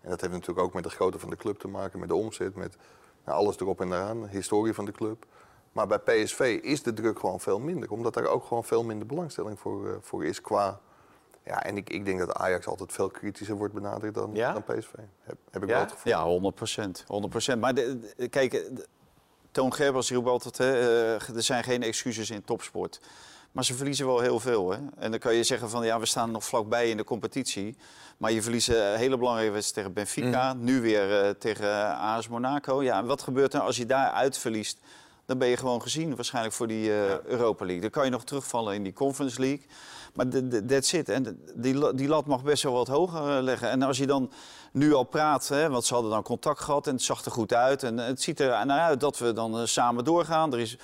En dat heeft natuurlijk ook met de grootte van de club te maken, met de omzet, met nou, alles erop en eraan, de historie van de club. Maar bij PSV is de druk gewoon veel minder, omdat er ook gewoon veel minder belangstelling voor, eh, voor is qua... Ja, en ik, ik denk dat Ajax altijd veel kritischer wordt benaderd dan, Ja? dan PSV. Heb, heb ik Ja? wel het gevoel. Ja, 100 procent. 100 Maar de, de- kijk, de- Toon Gerbers roept altijd, hè, eh, er zijn geen excuses in topsport. Maar ze verliezen wel heel veel. Hè? En dan kan je zeggen van, ja, we staan nog vlakbij in de competitie. Maar je verliest een hele belangrijke wedstrijd tegen Benfica. Nu weer eh, tegen eh, AS Monaco. Ja, en wat gebeurt er als je daaruit verliest? Dan ben je gewoon gezien waarschijnlijk voor die eh, Europa League. Dan kan je nog terugvallen in die Conference League. Maar de- de- that's it. En die, die lat mag best wel wat hoger eh, leggen. En als je dan nu al praat, hè, want ze hadden dan contact gehad en het zag er goed uit. En eh, het ziet er naar uit dat we dan eh, samen doorgaan. Er is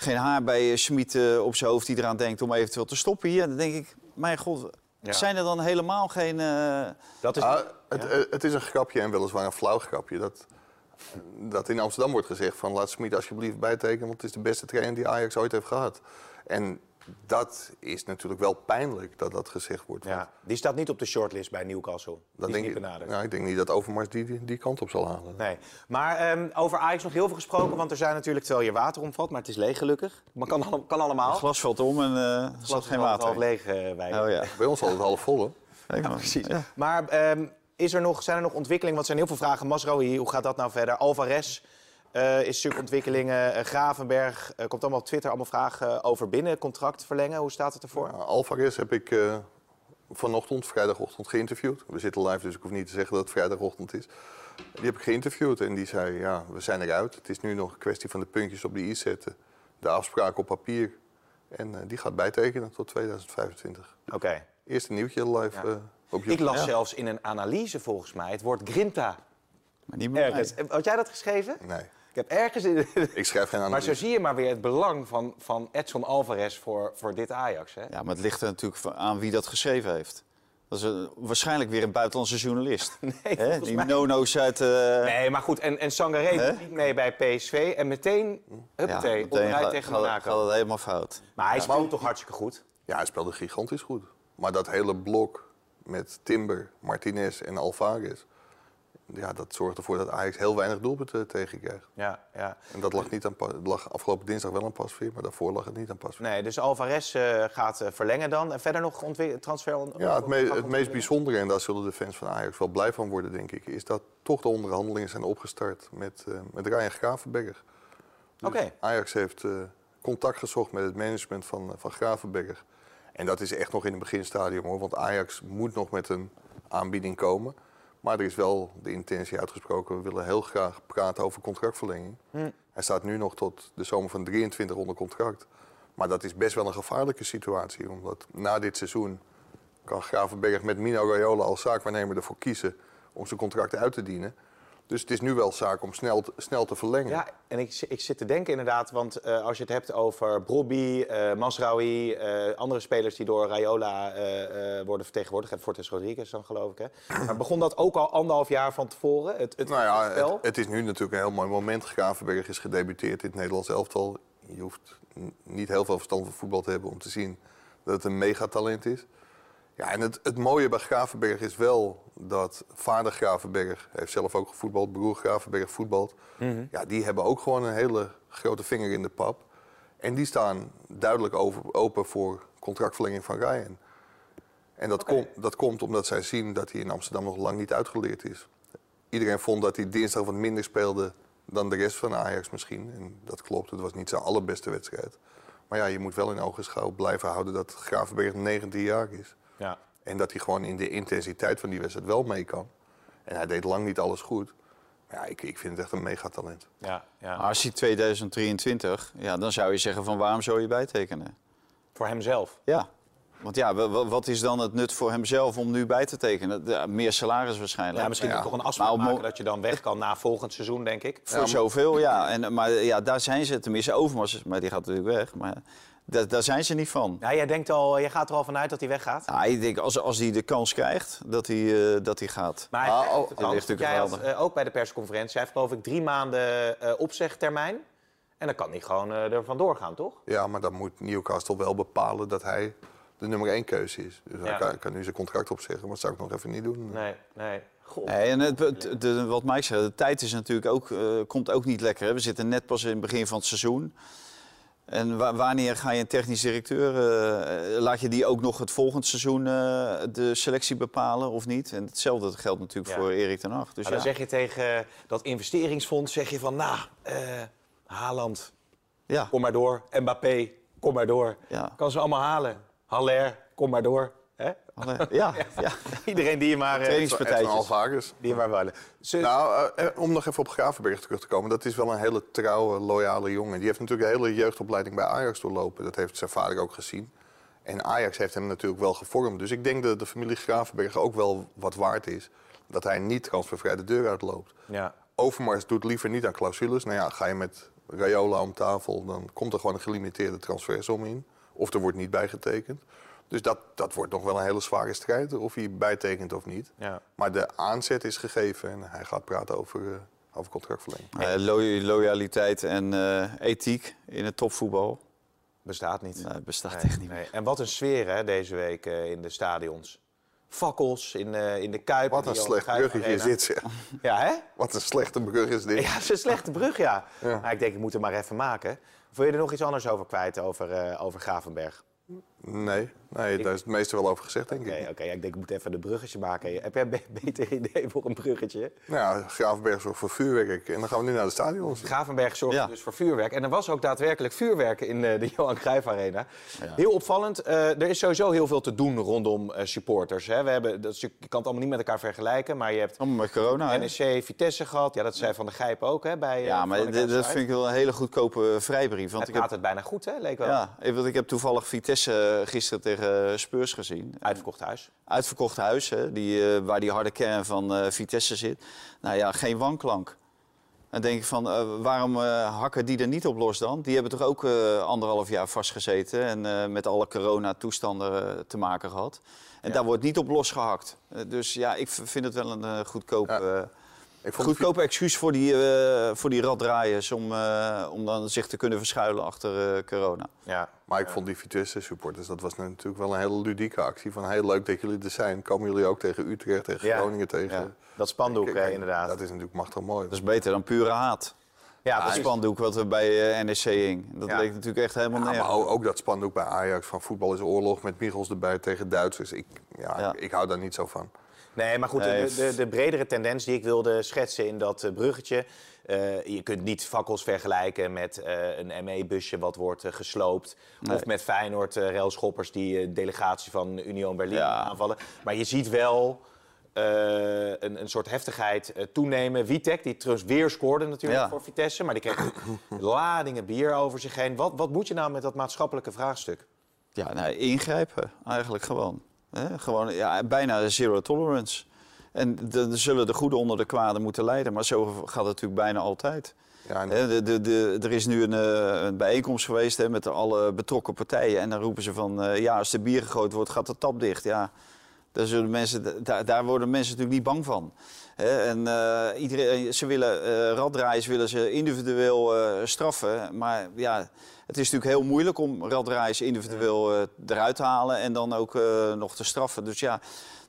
geen haar bij Schmid op zijn hoofd die eraan denkt om eventueel te stoppen hier. Dan denk ik, mijn god, Ja. zijn er dan helemaal geen... eh, Dat is Ah, het, eh, het is een grapje en weliswaar een flauw grapje. Dat, dat in Amsterdam wordt gezegd van laat Smit alsjeblieft bijtekenen... want het is de beste trainer die Ajax ooit heeft gehad. En dat is natuurlijk wel pijnlijk dat dat gezegd wordt. ja, die staat niet op de shortlist bij Newcastle. Dat die is denk niet ik, nou, ik denk niet dat Overmars die, die, die kant op zal halen. Nee. Maar ehm, over Ajax nog heel veel gesproken, want er zijn natuurlijk terwijl je water omvalt, maar het is leeg gelukkig. Maar kan, kan allemaal. het glas valt om en eh er zat is geen water half leeg eh, bij. Oh ja. Bij ons altijd half vol, hè? Maar. Precies. Ja. Maar ehm, is er nog, zijn er nog ontwikkelingen? Want er zijn heel veel vragen. Masraoui, hoe gaat dat nou verder? Alvarez eh, is natuurlijk ontwikkelingen. Eh, Gravenberg eh, komt allemaal op Twitter allemaal vragen over binnen. Contract verlengen, hoe staat het ervoor? Nou, Alvarez heb ik vanochtend, vrijdagochtend, geïnterviewd. We zitten live, dus ik hoef niet te zeggen dat het vrijdagochtend is. Die heb ik geïnterviewd en die zei, ja, we zijn eruit. Het is nu nog een kwestie van de puntjes op de i zetten. De afspraak op papier. En die gaat bijtekenen tot 2025. Oké. Eerste nieuwtje live op YouTube. Ik las Ja. zelfs in een analyse volgens mij het woord Grinta. Maar niet meer. Had jij dat geschreven? Nee, heb ergens in... ik schrijf geen *laughs* Maar analyse. zo zie je maar weer het belang van, van Edson Alvarez voor, voor dit Ajax. Hè? Ja, maar het ligt er natuurlijk aan wie dat geschreven heeft. Dat is een- waarschijnlijk weer een buitenlandse journalist. *laughs* Nee, Hè? Die mij- nono's uit... eh, Nee, maar goed. En, en Sangaré doet niet mee bij PSV. En meteen, huppatee, meteen onderuit tegen Monaco. Gaat het helemaal fout. Maar hij speelt toch hartstikke goed? Ja, hij speelde gigantisch goed. Maar dat hele blok met Timber, Martinez en Alvarez... Ja, dat zorgt ervoor dat Ajax heel weinig doelpunten tegenkrijgt. Ja, ja. En dat lag, niet aan, lag afgelopen dinsdag wel aan Pasveer, maar daarvoor lag het niet aan Pasveer. Nee, dus Alvarez eh, gaat eh, verlengen dan. En verder nog transfer... Ja, het, me- het meest bijzondere, en daar zullen de fans van Ajax wel blij van worden, denk ik, is dat toch de onderhandelingen zijn opgestart met, eh met Ryan Gravenberg. Dus Oké. Ajax heeft eh, contact gezocht met het management van, eh, van Gravenberg. En dat is echt nog in het beginstadium hoor, want Ajax moet nog met een aanbieding komen. Maar er is wel de intentie uitgesproken, we willen heel graag praten over contractverlenging. Hij staat nu nog tot de zomer van 23 onder contract. Maar dat is best wel een gevaarlijke situatie, omdat na dit seizoen kan Gravenberg met Mino Raiola als zaakwaarnemer ervoor kiezen om zijn contract uit te dienen. Dus het is nu wel zaak om snel, te- snel te verlengen. Ja, en ik, ik zit te denken inderdaad, want eh, als je het hebt over Brobby, eh Masraoui, eh, andere spelers die door Raiola eh, worden vertegenwoordigd, en Fortes Rodriguez dan geloof ik. Hè. Maar begon dat ook al anderhalf jaar van tevoren, het, het, Nou ja, het spel? het, het is nu natuurlijk een heel mooi moment. Gravenberg is gedebuteerd in het Nederlands elftal. Je hoeft niet heel veel verstand van voetbal te hebben om te zien dat het een megatalent is. Ja, en het, het mooie bij Gravenberg is wel dat vader Gravenberg heeft zelf ook gevoetbald, broer Gravenberg voetbalt. Ja, die hebben ook gewoon een hele grote vinger in de pap. En die staan duidelijk over, open voor contractverlenging van Ryan. En dat, komt dat komt omdat zij zien dat hij in Amsterdam nog lang niet uitgeleerd is. Iedereen vond dat hij dinsdag wat minder speelde dan de rest van Ajax misschien. En dat klopt, het was niet zijn allerbeste wedstrijd. Maar ja, je moet wel in ogenschouw blijven houden dat Gravenberg 19 jaar is. Ja. En dat hij gewoon in de intensiteit van die wedstrijd wel mee kan. En hij deed lang niet alles goed. Maar ja, ik, ik vind het echt een megatalent. Ja, ja. Maar als hij 2023, ja, dan zou je zeggen van waarom zou je bijtekenen? Voor hemzelf. Ja. Want ja, wa- wa- wat is dan het nut voor hemzelf om nu bij te tekenen? Ja, meer salaris waarschijnlijk. Ja, misschien Ja. toch een afspraak Maar maken dat je dan weg kan na volgend seizoen, denk ik. Voor zoveel, ja. En, maar ja, daar zijn ze, tenminste Overmars, maar die gaat natuurlijk weg. Maar daar, daar zijn ze niet van. Ja, jij, denkt al, jij gaat er al vanuit dat hij weggaat? Ja, ik denk, als, als hij de kans krijgt, dat hij, eh, dat hij gaat. Maar hij Ah, oh, kans, ligt want natuurlijk jij had eh, ook bij de persconferentie, hij heeft geloof ik drie maanden eh, opzegtermijn. En dan kan hij gewoon eh, er vandoor gaan, toch? Ja, maar dan moet Newcastle wel bepalen dat hij de nummer één keuze is. Dus Ja. hij kan, kan nu zijn contract opzeggen, maar dat zou ik nog even niet doen. Nee, nee. Goh. Nee, en het, het- de, wat Mike zei, de tijd is natuurlijk ook, eh, komt ook niet lekker. Hè? We zitten net pas in het begin van het seizoen. En wa- wanneer ga je een technisch directeur, eh, laat je die ook nog het volgend seizoen eh, de selectie bepalen of niet? En hetzelfde geldt natuurlijk Ja. voor Erik ten Hag. Dus ja. dan zeg je tegen dat investeringsfonds, zeg je van, nou, eh Haaland, ja. kom maar door. Mbappé, kom maar door. Kan ze allemaal halen. Haller, kom maar door. Alle- *laughs* ja, ja. Iedereen die je maar, eh, Trainingspartijtjes. Alvarez. die je maar willen. Ze- Nou, eh, eh, om nog even op Gravenberg terug te komen. Dat is wel een hele trouwe, loyale jongen. Die heeft natuurlijk een hele jeugdopleiding bij Ajax doorlopen. Dat heeft zijn vader ook gezien. En Ajax heeft hem natuurlijk wel gevormd. Dus ik denk dat de familie Gravenberg ook wel wat waard is. Dat hij niet transfervrij de deur uitloopt. ja. Overmars doet liever niet aan clausules. Nou ja, ga je met Rayola om tafel, dan komt er gewoon een gelimiteerde transfersom in. Of er wordt niet bijgetekend. Dus dat, dat wordt nog wel een hele zware strijd, of hij bijtekent of niet. Ja. Maar de aanzet is gegeven en hij gaat praten over, eh, over contractverlenging. Lo- loyaliteit en eh, ethiek in het topvoetbal Bestaat niet. nee, bestaat Nee, echt niet meer. nee. En wat een sfeer hè, deze week eh, in de stadions. Fakkels in, eh, in de Kuip. Wat een slecht bruggetje is dit, zeg. Ja, hè? Wat een slechte brug is dit. Ja, het is een slechte brug, ja. Ja. Maar ik denk, ik moet hem maar even maken. Wil je er nog iets anders over kwijt, over, eh, over Gravenberg? Nee, nee, daar is het meeste wel over gezegd, denk ik. oké, ja, ik denk, ik moet even een bruggetje maken. Heb jij een be- *laughs* beter idee voor een bruggetje? Nou ja, Gravenberg zorgt voor vuurwerk. En dan gaan we nu naar de stadions. Gravenberg zorgde Ja. dus voor vuurwerk. En er was ook daadwerkelijk vuurwerk in eh, de *laughs* Johan Cruijff Arena. Heel opvallend. eh, er is sowieso heel veel te doen rondom eh, supporters. Hè. We hebben, dat is, je kan het allemaal niet met elkaar vergelijken, maar je hebt Allemaal met corona? NEC, Vitesse gehad. Ja, dat zei Van de Gijp ook, hè, bij... Ja, maar dit- dat vind ik wel een hele goedkope vrijbrief. Want Het ik heb, gaat het bijna goed, hè, leek wel. ja, ik- want ik heb toevallig Vitesse eh, gisteren tegen Spurs gezien. Uitverkocht huis. Uitverkocht huis, hè, die, eh, waar die harde kern van eh, Vitesse zit. Nou ja, geen wanklank. Dan denk ik van, waarom hakken die er niet op los dan? Die hebben toch ook anderhalf jaar vastgezeten en met alle coronatoestanden te maken gehad. En daar wordt niet op losgehakt. Eh, dus ja, ik vind het wel een goedkoop, Ja. Ik vond goedkope excuus voor die, eh, voor die raddraaiers... Om, eh, om dan zich te kunnen verschuilen achter eh, corona. Ja. Maar ik vond die Vitesse-supporters, dat was natuurlijk wel een hele ludieke actie. Van heel leuk dat jullie er zijn. Komen jullie ook tegen Utrecht, tegen Ja. Groningen, tegen... Ja, dat spandoek, kijk, inderdaad. Dat is natuurlijk machtig mooi. Dat is beter dan pure haat. Ja, precies. spandoek wat er bij eh, NEC hing. Dat Ja. leek natuurlijk echt helemaal Ja, nergens. maar ook, ook dat spandoek bij Ajax van voetbal is oorlog met Michels erbij tegen Duitsers. Ik, ja, Ja. Ik, ik hou daar niet zo van. Nee, maar goed, de, de, de bredere tendens die ik wilde schetsen in dat eh, bruggetje. eh, je kunt niet fakkels vergelijken met eh, een ME-busje wat wordt gesloopt. Of met Feyenoord railschoppers die delegatie van Union Berlin Ja. aanvallen. Maar je ziet wel een, een soort heftigheid toenemen. Witek, die trouwens weer scoorde natuurlijk Ja. voor Vitesse. Maar die kreeg *coughs* ladingen bier over zich heen. Wat, wat moet je nou met dat maatschappelijke vraagstuk? Ja, nou, ingrijpen eigenlijk gewoon. Hè? gewoon ja, bijna zero tolerance. En dan zullen de goede onder de kwade moeten leiden. Maar zo gaat het natuurlijk bijna altijd. Ja, en- Hè, de, de, de, er is nu een, eh, een bijeenkomst geweest hè, met alle betrokken partijen. En dan roepen ze van, eh, ja, als er bier gegooid wordt, gaat de tap dicht. Ja, daar, zullen mensen, daar, daar worden mensen natuurlijk niet bang van. Hè, en eh, iedereen, ze willen, eh raddraaiers willen ze individueel eh, straffen. Maar ja, het is natuurlijk heel moeilijk om raddraaiers individueel eh, eruit te halen en dan ook eh, nog te straffen. Dus ja,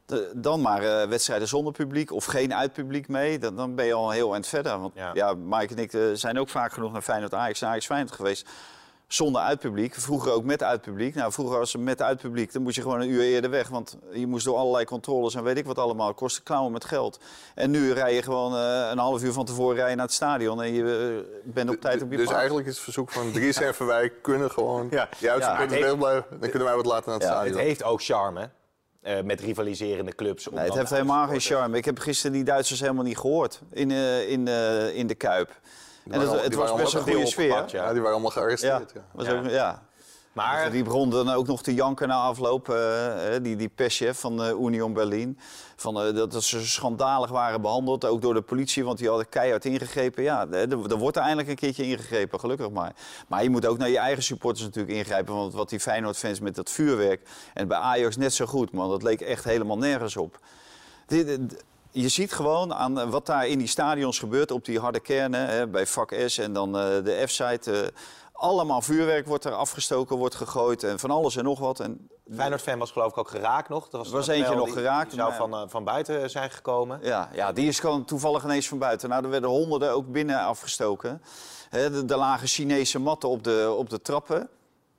de- dan maar eh, wedstrijden zonder publiek of geen uitpubliek mee. Dan, dan ben je al heel eind verder. Want Ja. ja, Mike en ik eh, zijn ook vaak genoeg naar Feyenoord Ajax en Ajax Feyenoord geweest. Zonder uitpubliek. Vroeger ook met uitpubliek. Nou, vroeger was het met uitpubliek. Dan moest je gewoon een uur eerder weg. Want je moest door allerlei controles en weet ik wat allemaal. Het kostte klauwen met geld. En nu rij je gewoon eh, een half uur van tevoren rijden naar het stadion. En je eh, bent op tijd op je dus plaats. eigenlijk is het verzoek van Dries *laughs* en Verwijk kunnen gewoon Ja. ja. Ja, het blijven. Dan kunnen wij wat later naar het Ja, stadion. Het heeft ook charme, eh, met rivaliserende clubs. Nee, het heeft helemaal geen charme. Ik heb gisteren die Duitsers helemaal niet gehoord in, eh, in, eh, in de Kuip. En waren het, al- het die was best een goede sfeer. opgepakt, ja. die waren allemaal gearresteerd. Ja. was Ja. Ook, ja. Maar Die begon dan ook nog te janken na afloop, eh, die, die perschef van eh, Union Berlin. Van, eh, dat, dat ze schandalig waren behandeld, ook door de politie, want die hadden keihard ingegrepen. Ja, er, wordt er eindelijk een keertje ingegrepen, gelukkig maar. Maar je moet ook naar je eigen supporters natuurlijk ingrijpen. Want wat die Feyenoord-fans met dat vuurwerk, en bij Ajax net zo goed, man. Dat leek echt helemaal nergens op. Dit- je ziet gewoon aan eh, wat daar in die stadions gebeurt, op die harde kernen, hè, bij vak S en dan eh, de F-site. eh, allemaal vuurwerk wordt er afgestoken, wordt gegooid en van alles en nog wat. En Feyenoord-fan was geloof ik ook geraakt nog. Er was, was een eentje nog die- geraakt, Die zou maar- van, van buiten zijn gekomen. Ja, ja, die is gewoon toevallig ineens van buiten. Nou, er werden honderden ook binnen afgestoken. Er, er lagen Chinese matten op de, op de trappen.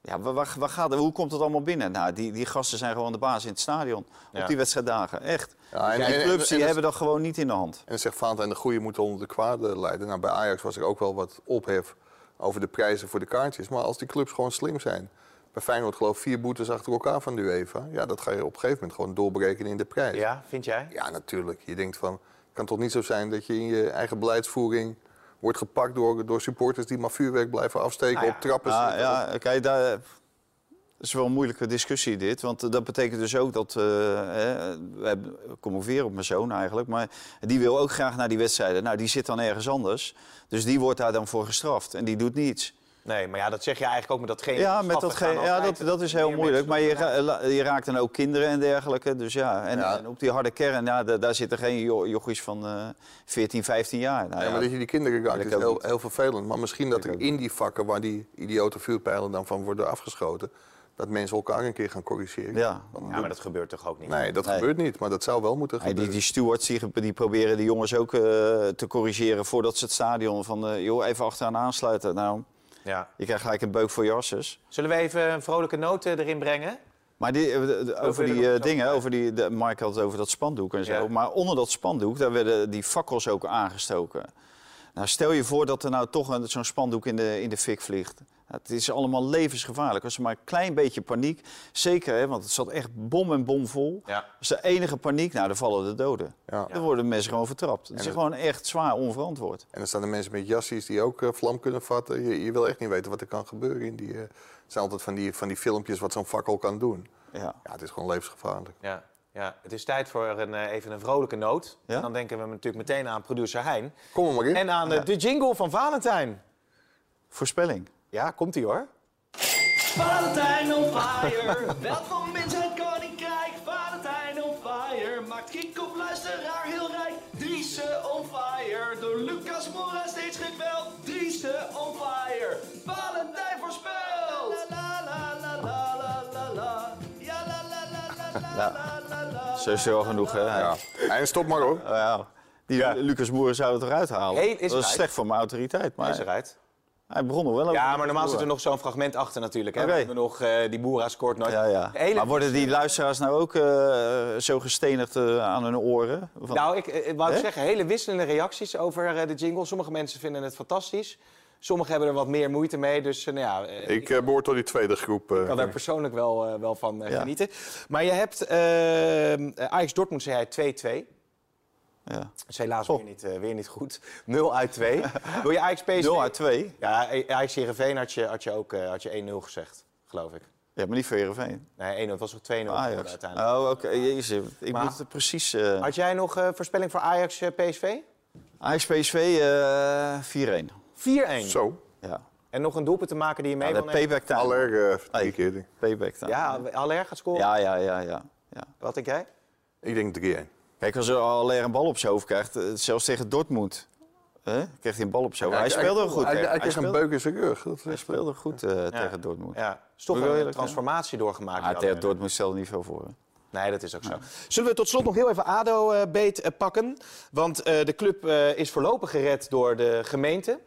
Ja, waar, waar, waar gaat, hoe komt het allemaal binnen? Nou, die, die gasten zijn gewoon de baas in het stadion. Ja. Op die wedstrijddagen, echt. Ja, en- en, en- clubs en- die en- hebben dat gewoon niet in de hand. En dan zegt Valentijn, de goede moeten onder de kwade leiden. Nou, bij Ajax was er ook wel wat ophef over de prijzen voor de kaartjes. Maar als die clubs gewoon slim zijn. Bij Feyenoord geloof ik vier boetes achter elkaar van de UEFA. Ja, dat ga je op een gegeven moment gewoon doorberekenen in de prijs. Ja, vind jij? Ja, natuurlijk. Je denkt van, het kan toch niet zo zijn dat je in je eigen beleidsvoering wordt gepakt door, door supporters die maar vuurwerk blijven afsteken Nou ja, op trappen. Ja, zitten. ja, kijk, daar, dat is wel een moeilijke discussie dit. Want eh, dat betekent dus ook dat... eh, hè, we op mijn zoon eigenlijk. Maar die wil ook graag naar die wedstrijden. Nou, die zit dan ergens anders. Dus die wordt daar dan voor gestraft. En die doet niets. Nee, maar ja, dat zeg je eigenlijk ook met dat geen Ja, met dat gaan ja dat, dat is heel moeilijk. Maar je, ra- je raakt dan ook kinderen en dergelijke. Dus ja, en, Ja. en op die harde kern, ja, daar, daar zitten geen jo jochies van eh 14, 15 jaar. Nou, Ja, ja, maar dat je die kinderen raakt is heel, heel vervelend. Maar misschien dat er ook in die vakken waar die idiote vuurpijlen dan van worden afgeschoten... dat mensen elkaar een keer gaan corrigeren. ja. Ja, maar dat gebeurt toch ook niet? Nee, dat Nee. gebeurt niet. Maar dat zou wel moeten Nee, die, gebeuren. die stewards die, die proberen de jongens ook eh, te corrigeren voordat ze het stadion van eh, joh, even achteraan aansluiten. Nou, Ja. je krijgt gelijk een beuk voor je asses. Zullen we even een vrolijke noot eh, erin brengen? Maar die, eh, over er die eh, dingen, over die, de, Mark had het over dat spandoek en zo. Ja. Maar onder dat spandoek, daar werden die fakkels ook aangestoken. Nou, stel je voor dat er nou toch zo'n spandoek in de, in de fik vliegt. Het is allemaal levensgevaarlijk. Als er maar een klein beetje paniek, zeker, hè, want het zat echt bom en bom vol. Ja. Als de enige paniek, nou, dan vallen de doden. Ja. Dan worden mensen gewoon vertrapt. Het is het- gewoon echt zwaar onverantwoord. En dan staan er mensen met jassies die ook eh, vlam kunnen vatten. Je, je wil echt niet weten wat er kan gebeuren. In die, eh, het zijn altijd van die, van die filmpjes wat zo'n fakkel kan doen. Ja. Ja, het is gewoon levensgevaarlijk. Ja. ja. Het is tijd voor een, eh, even een vrolijke noot. Ja? En dan denken we natuurlijk meteen aan producer Hein. Kom maar in. En aan de jingle van Valentijn. Voorspelling. Ja, komt-ie hoor. Valentijn on fire, welkom in zijn koninkrijk. Valentijn on fire, maakt kick op luisteraar heel rijk. Driese on fire, door Lucas Mora steeds geweld. Driese on fire, Valentijn voorspeld. La la la la la la la ja la la la la la la. Zo is genoeg, hè? Ja. En stop maar hoor. Ja. Die. Lucas Moeren zou het eruit halen. Is dat is slecht voor mijn autoriteit. Maar... Is eruit hij begon er wel over. Ja, maar normaal zit er nog zo'n fragment achter natuurlijk. Hè? We hebben nog eh, die Boera scoort nooit. Ja, ja. Hele- Maar worden die luisteraars nou ook eh, zo gestenigd eh, aan hun oren? Van- Nou, ik wou zeggen, hele wisselende reacties over eh, de jingle. Sommige mensen vinden het fantastisch. Sommigen hebben er wat meer moeite mee. Dus nou ja, Ik eh, behoor tot die tweede groep. eh. kan daar persoonlijk wel, wel van Ja. genieten. Maar je hebt eh Ajax Dortmund, zei hij 2-2. Ja. Dat is helaas weer, niet, eh, weer niet goed. *laughs* 0 uit 2. Wil je Ajax PSV? 0 uit 2. Ja, Ajax Heerenveen had je, had je ook eh, had je 1-0 gezegd, geloof ik. Ja, maar niet voor Heerenveen. Nee, 1-0. Het was nog 2-0 geworden Ajax. uiteindelijk. Oh, oké. Jezus, Ik Maar- moet het precies... eh Had jij nog eh, voorspelling voor Ajax eh, PSV? 4-1. Ajax PSV eh 4-1. Zo. Ja. En nog een doelpunt te maken die je mee ja wil nemen? payback time. Aller eh drie keer. Payback time. Ja, Aller gaat scoren. ja, ja, ja, ja. ja. Wat denk jij? Ik denk 3-1. Kijk, als er Aller een bal op zijn hoofd krijgt, eh, zelfs tegen Dortmund, hè, kreeg hij een bal op zijn hoofd. Hij speelde goed. Hij, hè? hij, kreeg een beuk in zijn rug. Dat hij speelde goed eh, tegen Dortmund. Ja, is toch wel een transformatie doorgemaakt. Ah, tegen. Dortmund stelde niet veel voor. hè. Nee, dat is ook zo. Zullen we tot slot nog heel even ADO eh, beet pakken? Want eh, de club eh, is voorlopig gered door de gemeente.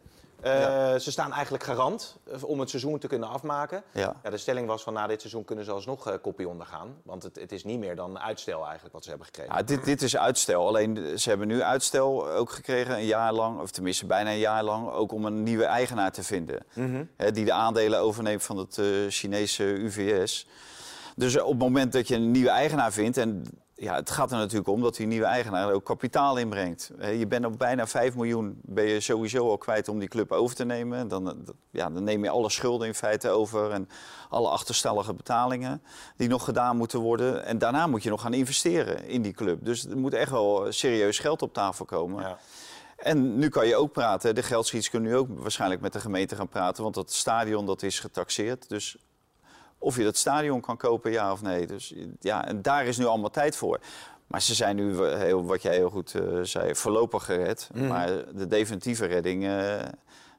Eh, Ze staan eigenlijk garant eh, om het seizoen te kunnen afmaken. Ja. Ja, de stelling was van na dit seizoen kunnen ze alsnog eh kopie ondergaan. Want het, het is niet meer dan uitstel eigenlijk wat ze hebben gekregen. Ja, dit, dit is uitstel. Alleen ze hebben nu uitstel ook gekregen, een jaar lang, of tenminste bijna een jaar lang, ook om een nieuwe eigenaar te vinden. Hè, die de aandelen overneemt van het Chinese UVS. Dus op het moment dat je een nieuwe eigenaar vindt, en ja, het gaat er natuurlijk om dat die nieuwe eigenaar ook kapitaal inbrengt. Je bent op bijna 5 miljoen ben je sowieso al kwijt om die club over te nemen. Dan, eh, ja, dan neem je alle schulden in feite over en alle achterstallige betalingen die nog gedaan moeten worden. En daarna moet je nog gaan investeren in die club. Dus er moet echt wel serieus geld op tafel komen. Ja. En nu kan je ook praten. De geldschieters kunnen nu ook waarschijnlijk met de gemeente gaan praten. Want dat stadion dat is getaxeerd. Dus of je dat stadion kan kopen, ja of nee. Dus ja, en daar is nu allemaal tijd voor. Maar ze zijn nu, heel, wat jij heel goed eh, zei, voorlopig gered. Mhm. Maar de definitieve redding, eh,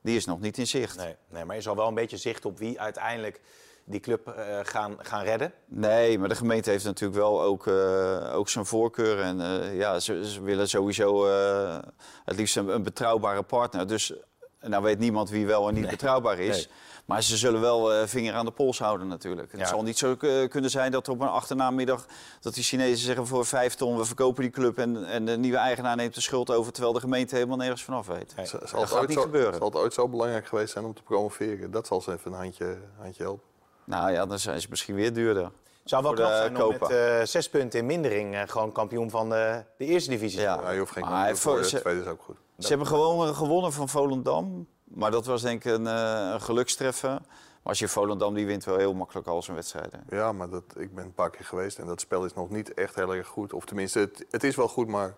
die is nog niet in zicht. Nee, nee, maar je zal wel een beetje zicht op wie uiteindelijk die club eh, gaan, gaan redden. Nee, maar de gemeente heeft natuurlijk wel ook, eh, ook zijn voorkeur. En eh, ja, ze, ze willen sowieso eh, het liefst een, een betrouwbare partner. Dus nou weet niemand wie wel en niet betrouwbaar is. Nee. Maar ze zullen wel eh, vinger aan de pols houden natuurlijk. Ja. Het zal niet zo eh, kunnen zijn dat op een achternamiddag... dat die Chinezen zeggen voor vijf ton, we verkopen die club... en, en de nieuwe eigenaar neemt de schuld over... terwijl de gemeente helemaal nergens vanaf weet. Nee. Zal Dat het, gaat niet zo, gebeuren. zal het ooit zo belangrijk geweest zijn om te promoveren? Dat zal ze even een handje, handje helpen. Nou ja, dan zijn ze misschien weer duurder. Zou wel de knap zijn om met eh, zes punten in mindering eh, gewoon kampioen van de, de eerste divisie te Ja. worden. Ja, je hoeft geen kampioen het tweede is ook goed. Ze hebben gewoon gewonnen van Volendam. Maar dat was denk ik een, eh, een gelukstreffer. Maar als je Volendam, die wint wel heel makkelijk al zijn wedstrijden. Ja, maar dat, ik ben een paar keer geweest en dat spel is nog niet echt heel erg goed. Of tenminste, het, het is wel goed, maar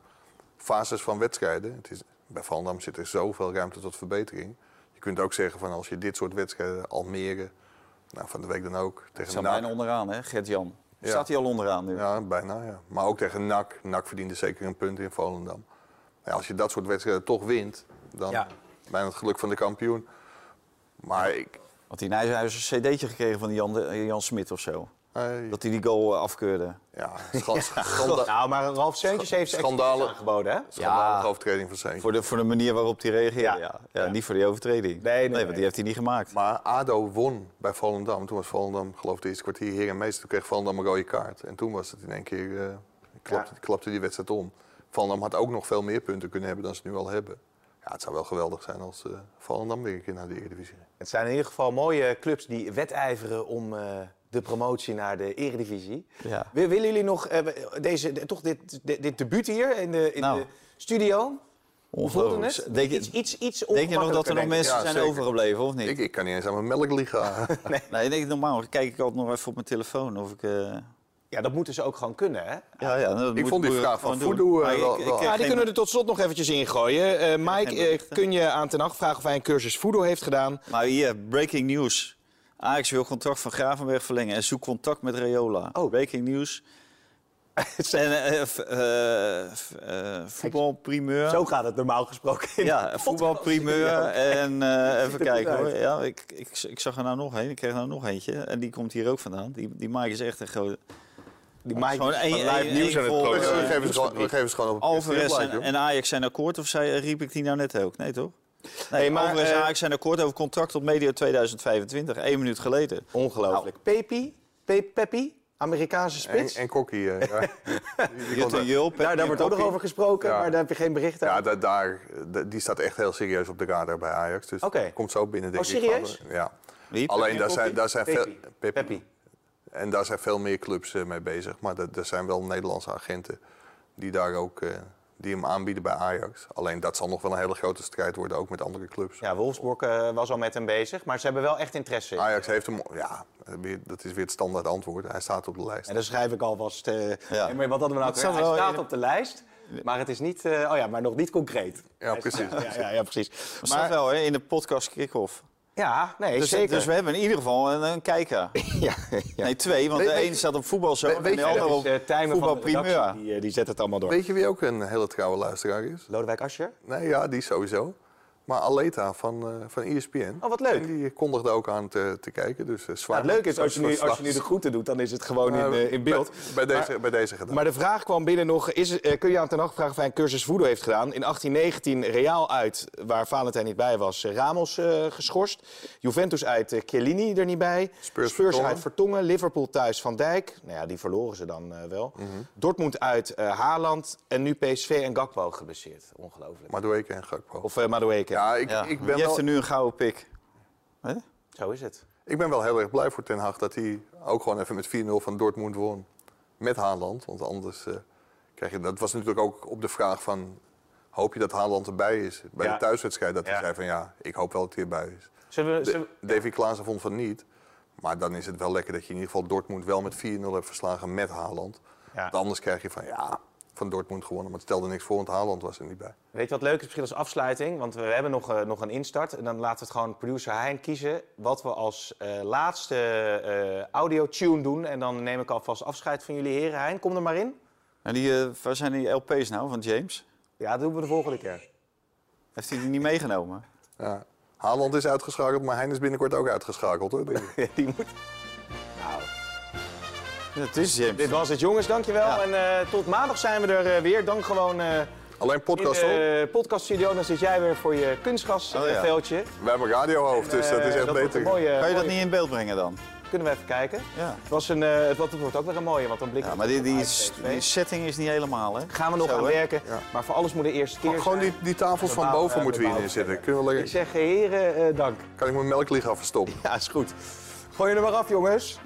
fases van wedstrijden. Het is, bij Volendam zit er zoveel ruimte tot verbetering. Je kunt ook zeggen van als je dit soort wedstrijden, Almere, nou, van de week dan ook, Ze tegen staan NAC. bijna onderaan, hè, Gert-Jan. Ja. Staat hij al onderaan nu? Ja, bijna, ja. Maar ook tegen NAC. NAC verdiende zeker een punt in Volendam. Ja, als je dat soort wedstrijden toch wint, dan Ja. Bijna het geluk van de kampioen. Maar ik... Want die Nijhuis een cd'tje gekregen van die Jan, de- Jan Smit of zo. eh, Dat hij die goal eh, afkeurde. ja, scha- *laughs* schanda- Nou, maar Ralf Seuntjes heeft ze Schandalen. aangeboden, hè? schandalige Ja. overtreding van Seentje. Voor de, voor de manier waarop hij reageerde, Ja. ja. Ja, Ja. Niet voor die overtreding. Nee, nee, nee. want die heeft hij niet gemaakt. Maar ADO won bij Volendam. Toen was Volendam, geloof ik, de eerste kwartier heer en meester. Toen kreeg Volendam een rode kaart. En toen was het in één keer, eh, klapte, klapte die wedstrijd om. Volendam had ook nog veel meer punten kunnen hebben dan ze nu al hebben. Ja, het zou wel geweldig zijn als eh Volendam weer een keer naar de Eredivisie. Het zijn in ieder geval mooie clubs die wedijveren om eh, de promotie naar de eredivisie. Ja. Wil- Willen jullie nog eh, deze, de- toch dit, dit, dit debuut hier in de, in Nou. de studio? Ongelooflijk. het? Denk je- iets, iets, iets Denk je nog dat er nog denk ik. mensen Ja, zijn zeker. overgebleven, of niet? Ik, ik kan niet eens aan mijn melk liggen. *laughs* Nee, nee, normaal kijk ik altijd nog even op mijn telefoon of ik... eh, Ja, dat moeten ze ook gewoon kunnen, hè? Ja, ja, dat Ik moet- vond die vraag van. Voodoo, eh, wel- Ja, die geen- kunnen we er tot slot nog eventjes ingooien. Eh Mike, eh, kun je aan ten Hag vragen of hij een cursus Voodoo heeft gedaan? Maar hier, breaking news. Ajax wil contract van Gravenberg verlengen en zoekt contact met Rayola. Oh. Breaking news. *laughs* en eh, f- eh, f- eh, voetbalprimeur. Zo gaat het normaal gesproken. in Ja, voetbalprimeur. *laughs* En eh, *laughs* even er kijken hoor. Ja, ik, ik, ik zag er nou nog een. Ik kreeg nou nog eentje. En die komt hier ook vandaan. Die, die Mike is echt een grote... Die Mike Gewoon live nieuws aan het we, geven ze gewoon, we geven ze gewoon op Alvarez en, en Ajax zijn akkoord. Of zei, riep ik die nou net ook? Nee, toch? Nee, Hey, maar, Alvarez en eh, Ajax zijn akkoord over contract tot medio 2025. Eén minuut geleden. Ongelooflijk. Pepi, Pe Peppi, Amerikaanse En, spits. en Kokkie. eh, ja. *laughs* Jutte uit- Jul, Nou, daar, daar wordt ook nog over gesproken, Ja. maar daar heb je geen bericht Ja, over. da- daar, da- die staat echt heel serieus op de radar bij Ajax. Dus Oké. komt zo binnen, denk Oh, ik. serieus? van, Ja. Wie? Alleen daar zijn, daar zijn veel... Peppi. En daar zijn veel meer clubs eh, mee bezig. Maar er er zijn wel Nederlandse agenten die daar ook eh, die hem aanbieden bij Ajax. Alleen dat zal nog wel een hele grote strijd worden, ook met andere clubs. Ja, Wolfsburg eh, was al met hem bezig, maar ze hebben wel echt interesse. in. Ajax heeft hem, ja, weer- dat is weer het standaard antwoord. Hij staat op de lijst. En dan schrijf ik alvast. eh Ja. nee, maar wat hadden we nou? Staat Hij staat in- op de lijst, maar het is niet. eh, oh ja, maar nog niet concreet. Ja, precies. Ja, ja, ja, precies. Dat staat wel hè, in de podcast Kick-Off. Ja, nee, Dus, zeker. dus we hebben in ieder geval een, een kijker. *laughs* ja, ja. Nee, twee, want Weet- de je- staat op voetbalzo weet- en de Dat op is, eh, voetbalprimeur. die, eh, die zet het allemaal door. Weet je wie ook een hele trouwe luisteraar is? Lodewijk Asscher? Nee, ja, die sowieso. Maar Aleta van, eh van ESPN. Oh, wat leuk. En die kondigde ook aan te, te kijken. Dus, Nou, zwaar. het leuke is, als je, nu, als je nu de groeten doet, dan is het gewoon in, Nou, eh, in beeld. Bij, bij deze, bij deze gedaan. Maar de vraag kwam binnen nog, is, kun je aan ten Hag vragen of hij een cursus voodoo heeft gedaan? In 1819 Real uit, waar Valentijn niet bij was, Ramos geschorst. Juventus uit, Chiellini er niet bij. Spurs Vertongen. uit Vertongen. Liverpool thuis Van Dijk. Nou ja, die verloren ze dan wel. Dortmund uit Haaland. En nu PSV en Gakpo geblesseerd. Ongelooflijk. Madueke en Gakpo. Of uh, Madueke. Ja, ik, Ja. ik, ben Je hebt wel, er nu een gouden pik. Hè? Zo is het. ik ben wel heel erg blij voor Ten Hag dat hij ook gewoon even met 4-0 van Dortmund won. Met Haaland. Want anders eh, krijg je... Dat was natuurlijk ook op de vraag van... Hoop je dat Haaland erbij is? Bij Ja. de thuiswedstrijd dat hij zei van ja, ik hoop wel dat hij erbij is. Zullen we, De, zullen we- Davy Klaassen vond van niet. Maar dan is het wel lekker dat je in ieder geval Dortmund wel met 4-0 hebt verslagen met Haaland. Ja. Want anders krijg je van ja, van Dortmund gewonnen. Maar het stelde niks voor, want Haaland was er niet bij. Weet je wat leuk is misschien als afsluiting? Want we hebben nog, eh, nog een instart. En dan laten we het gewoon producer Hein kiezen wat we als eh, laatste eh audio-tune doen. En dan neem ik alvast afscheid van jullie heren. Hein, kom er maar in. En die, eh, waar zijn die LP's nou van James? Ja, dat doen we de volgende keer. Heeft hij die niet meegenomen? Ja. Haaland is uitgeschakeld, maar Hein is binnenkort ook uitgeschakeld hoor. *laughs* Die moet... Het is James. dit was het jongens, dankjewel. Ja. En eh, tot maandag zijn we er eh, weer. Dan gewoon eh, Alleen in podcast hoor. de podcaststudio. Dan zit jij weer voor je Oh, ja. kunstgrasveldje. We hebben een radiohoofd, dus dat is echt beter. Mooie, Kan je dat mooie- niet in beeld brengen dan? Kunnen we even kijken? Ja. Het, was een, eh, het, wordt- ook weer een mooie, want dan blikken Ja, we maar die, die, setting is niet helemaal, hè? Gaan we nog Zo, aan werken. Ja. Maar voor alles moet de eerste keer Gewoon die, zijn. die tafels van boven moeten we hierin zitten. Kunnen we Ik lekker... zeg heren, eh, dank. Kan ik mijn melkliga verstoppen? Ja, is goed. Gooi je er maar af, jongens.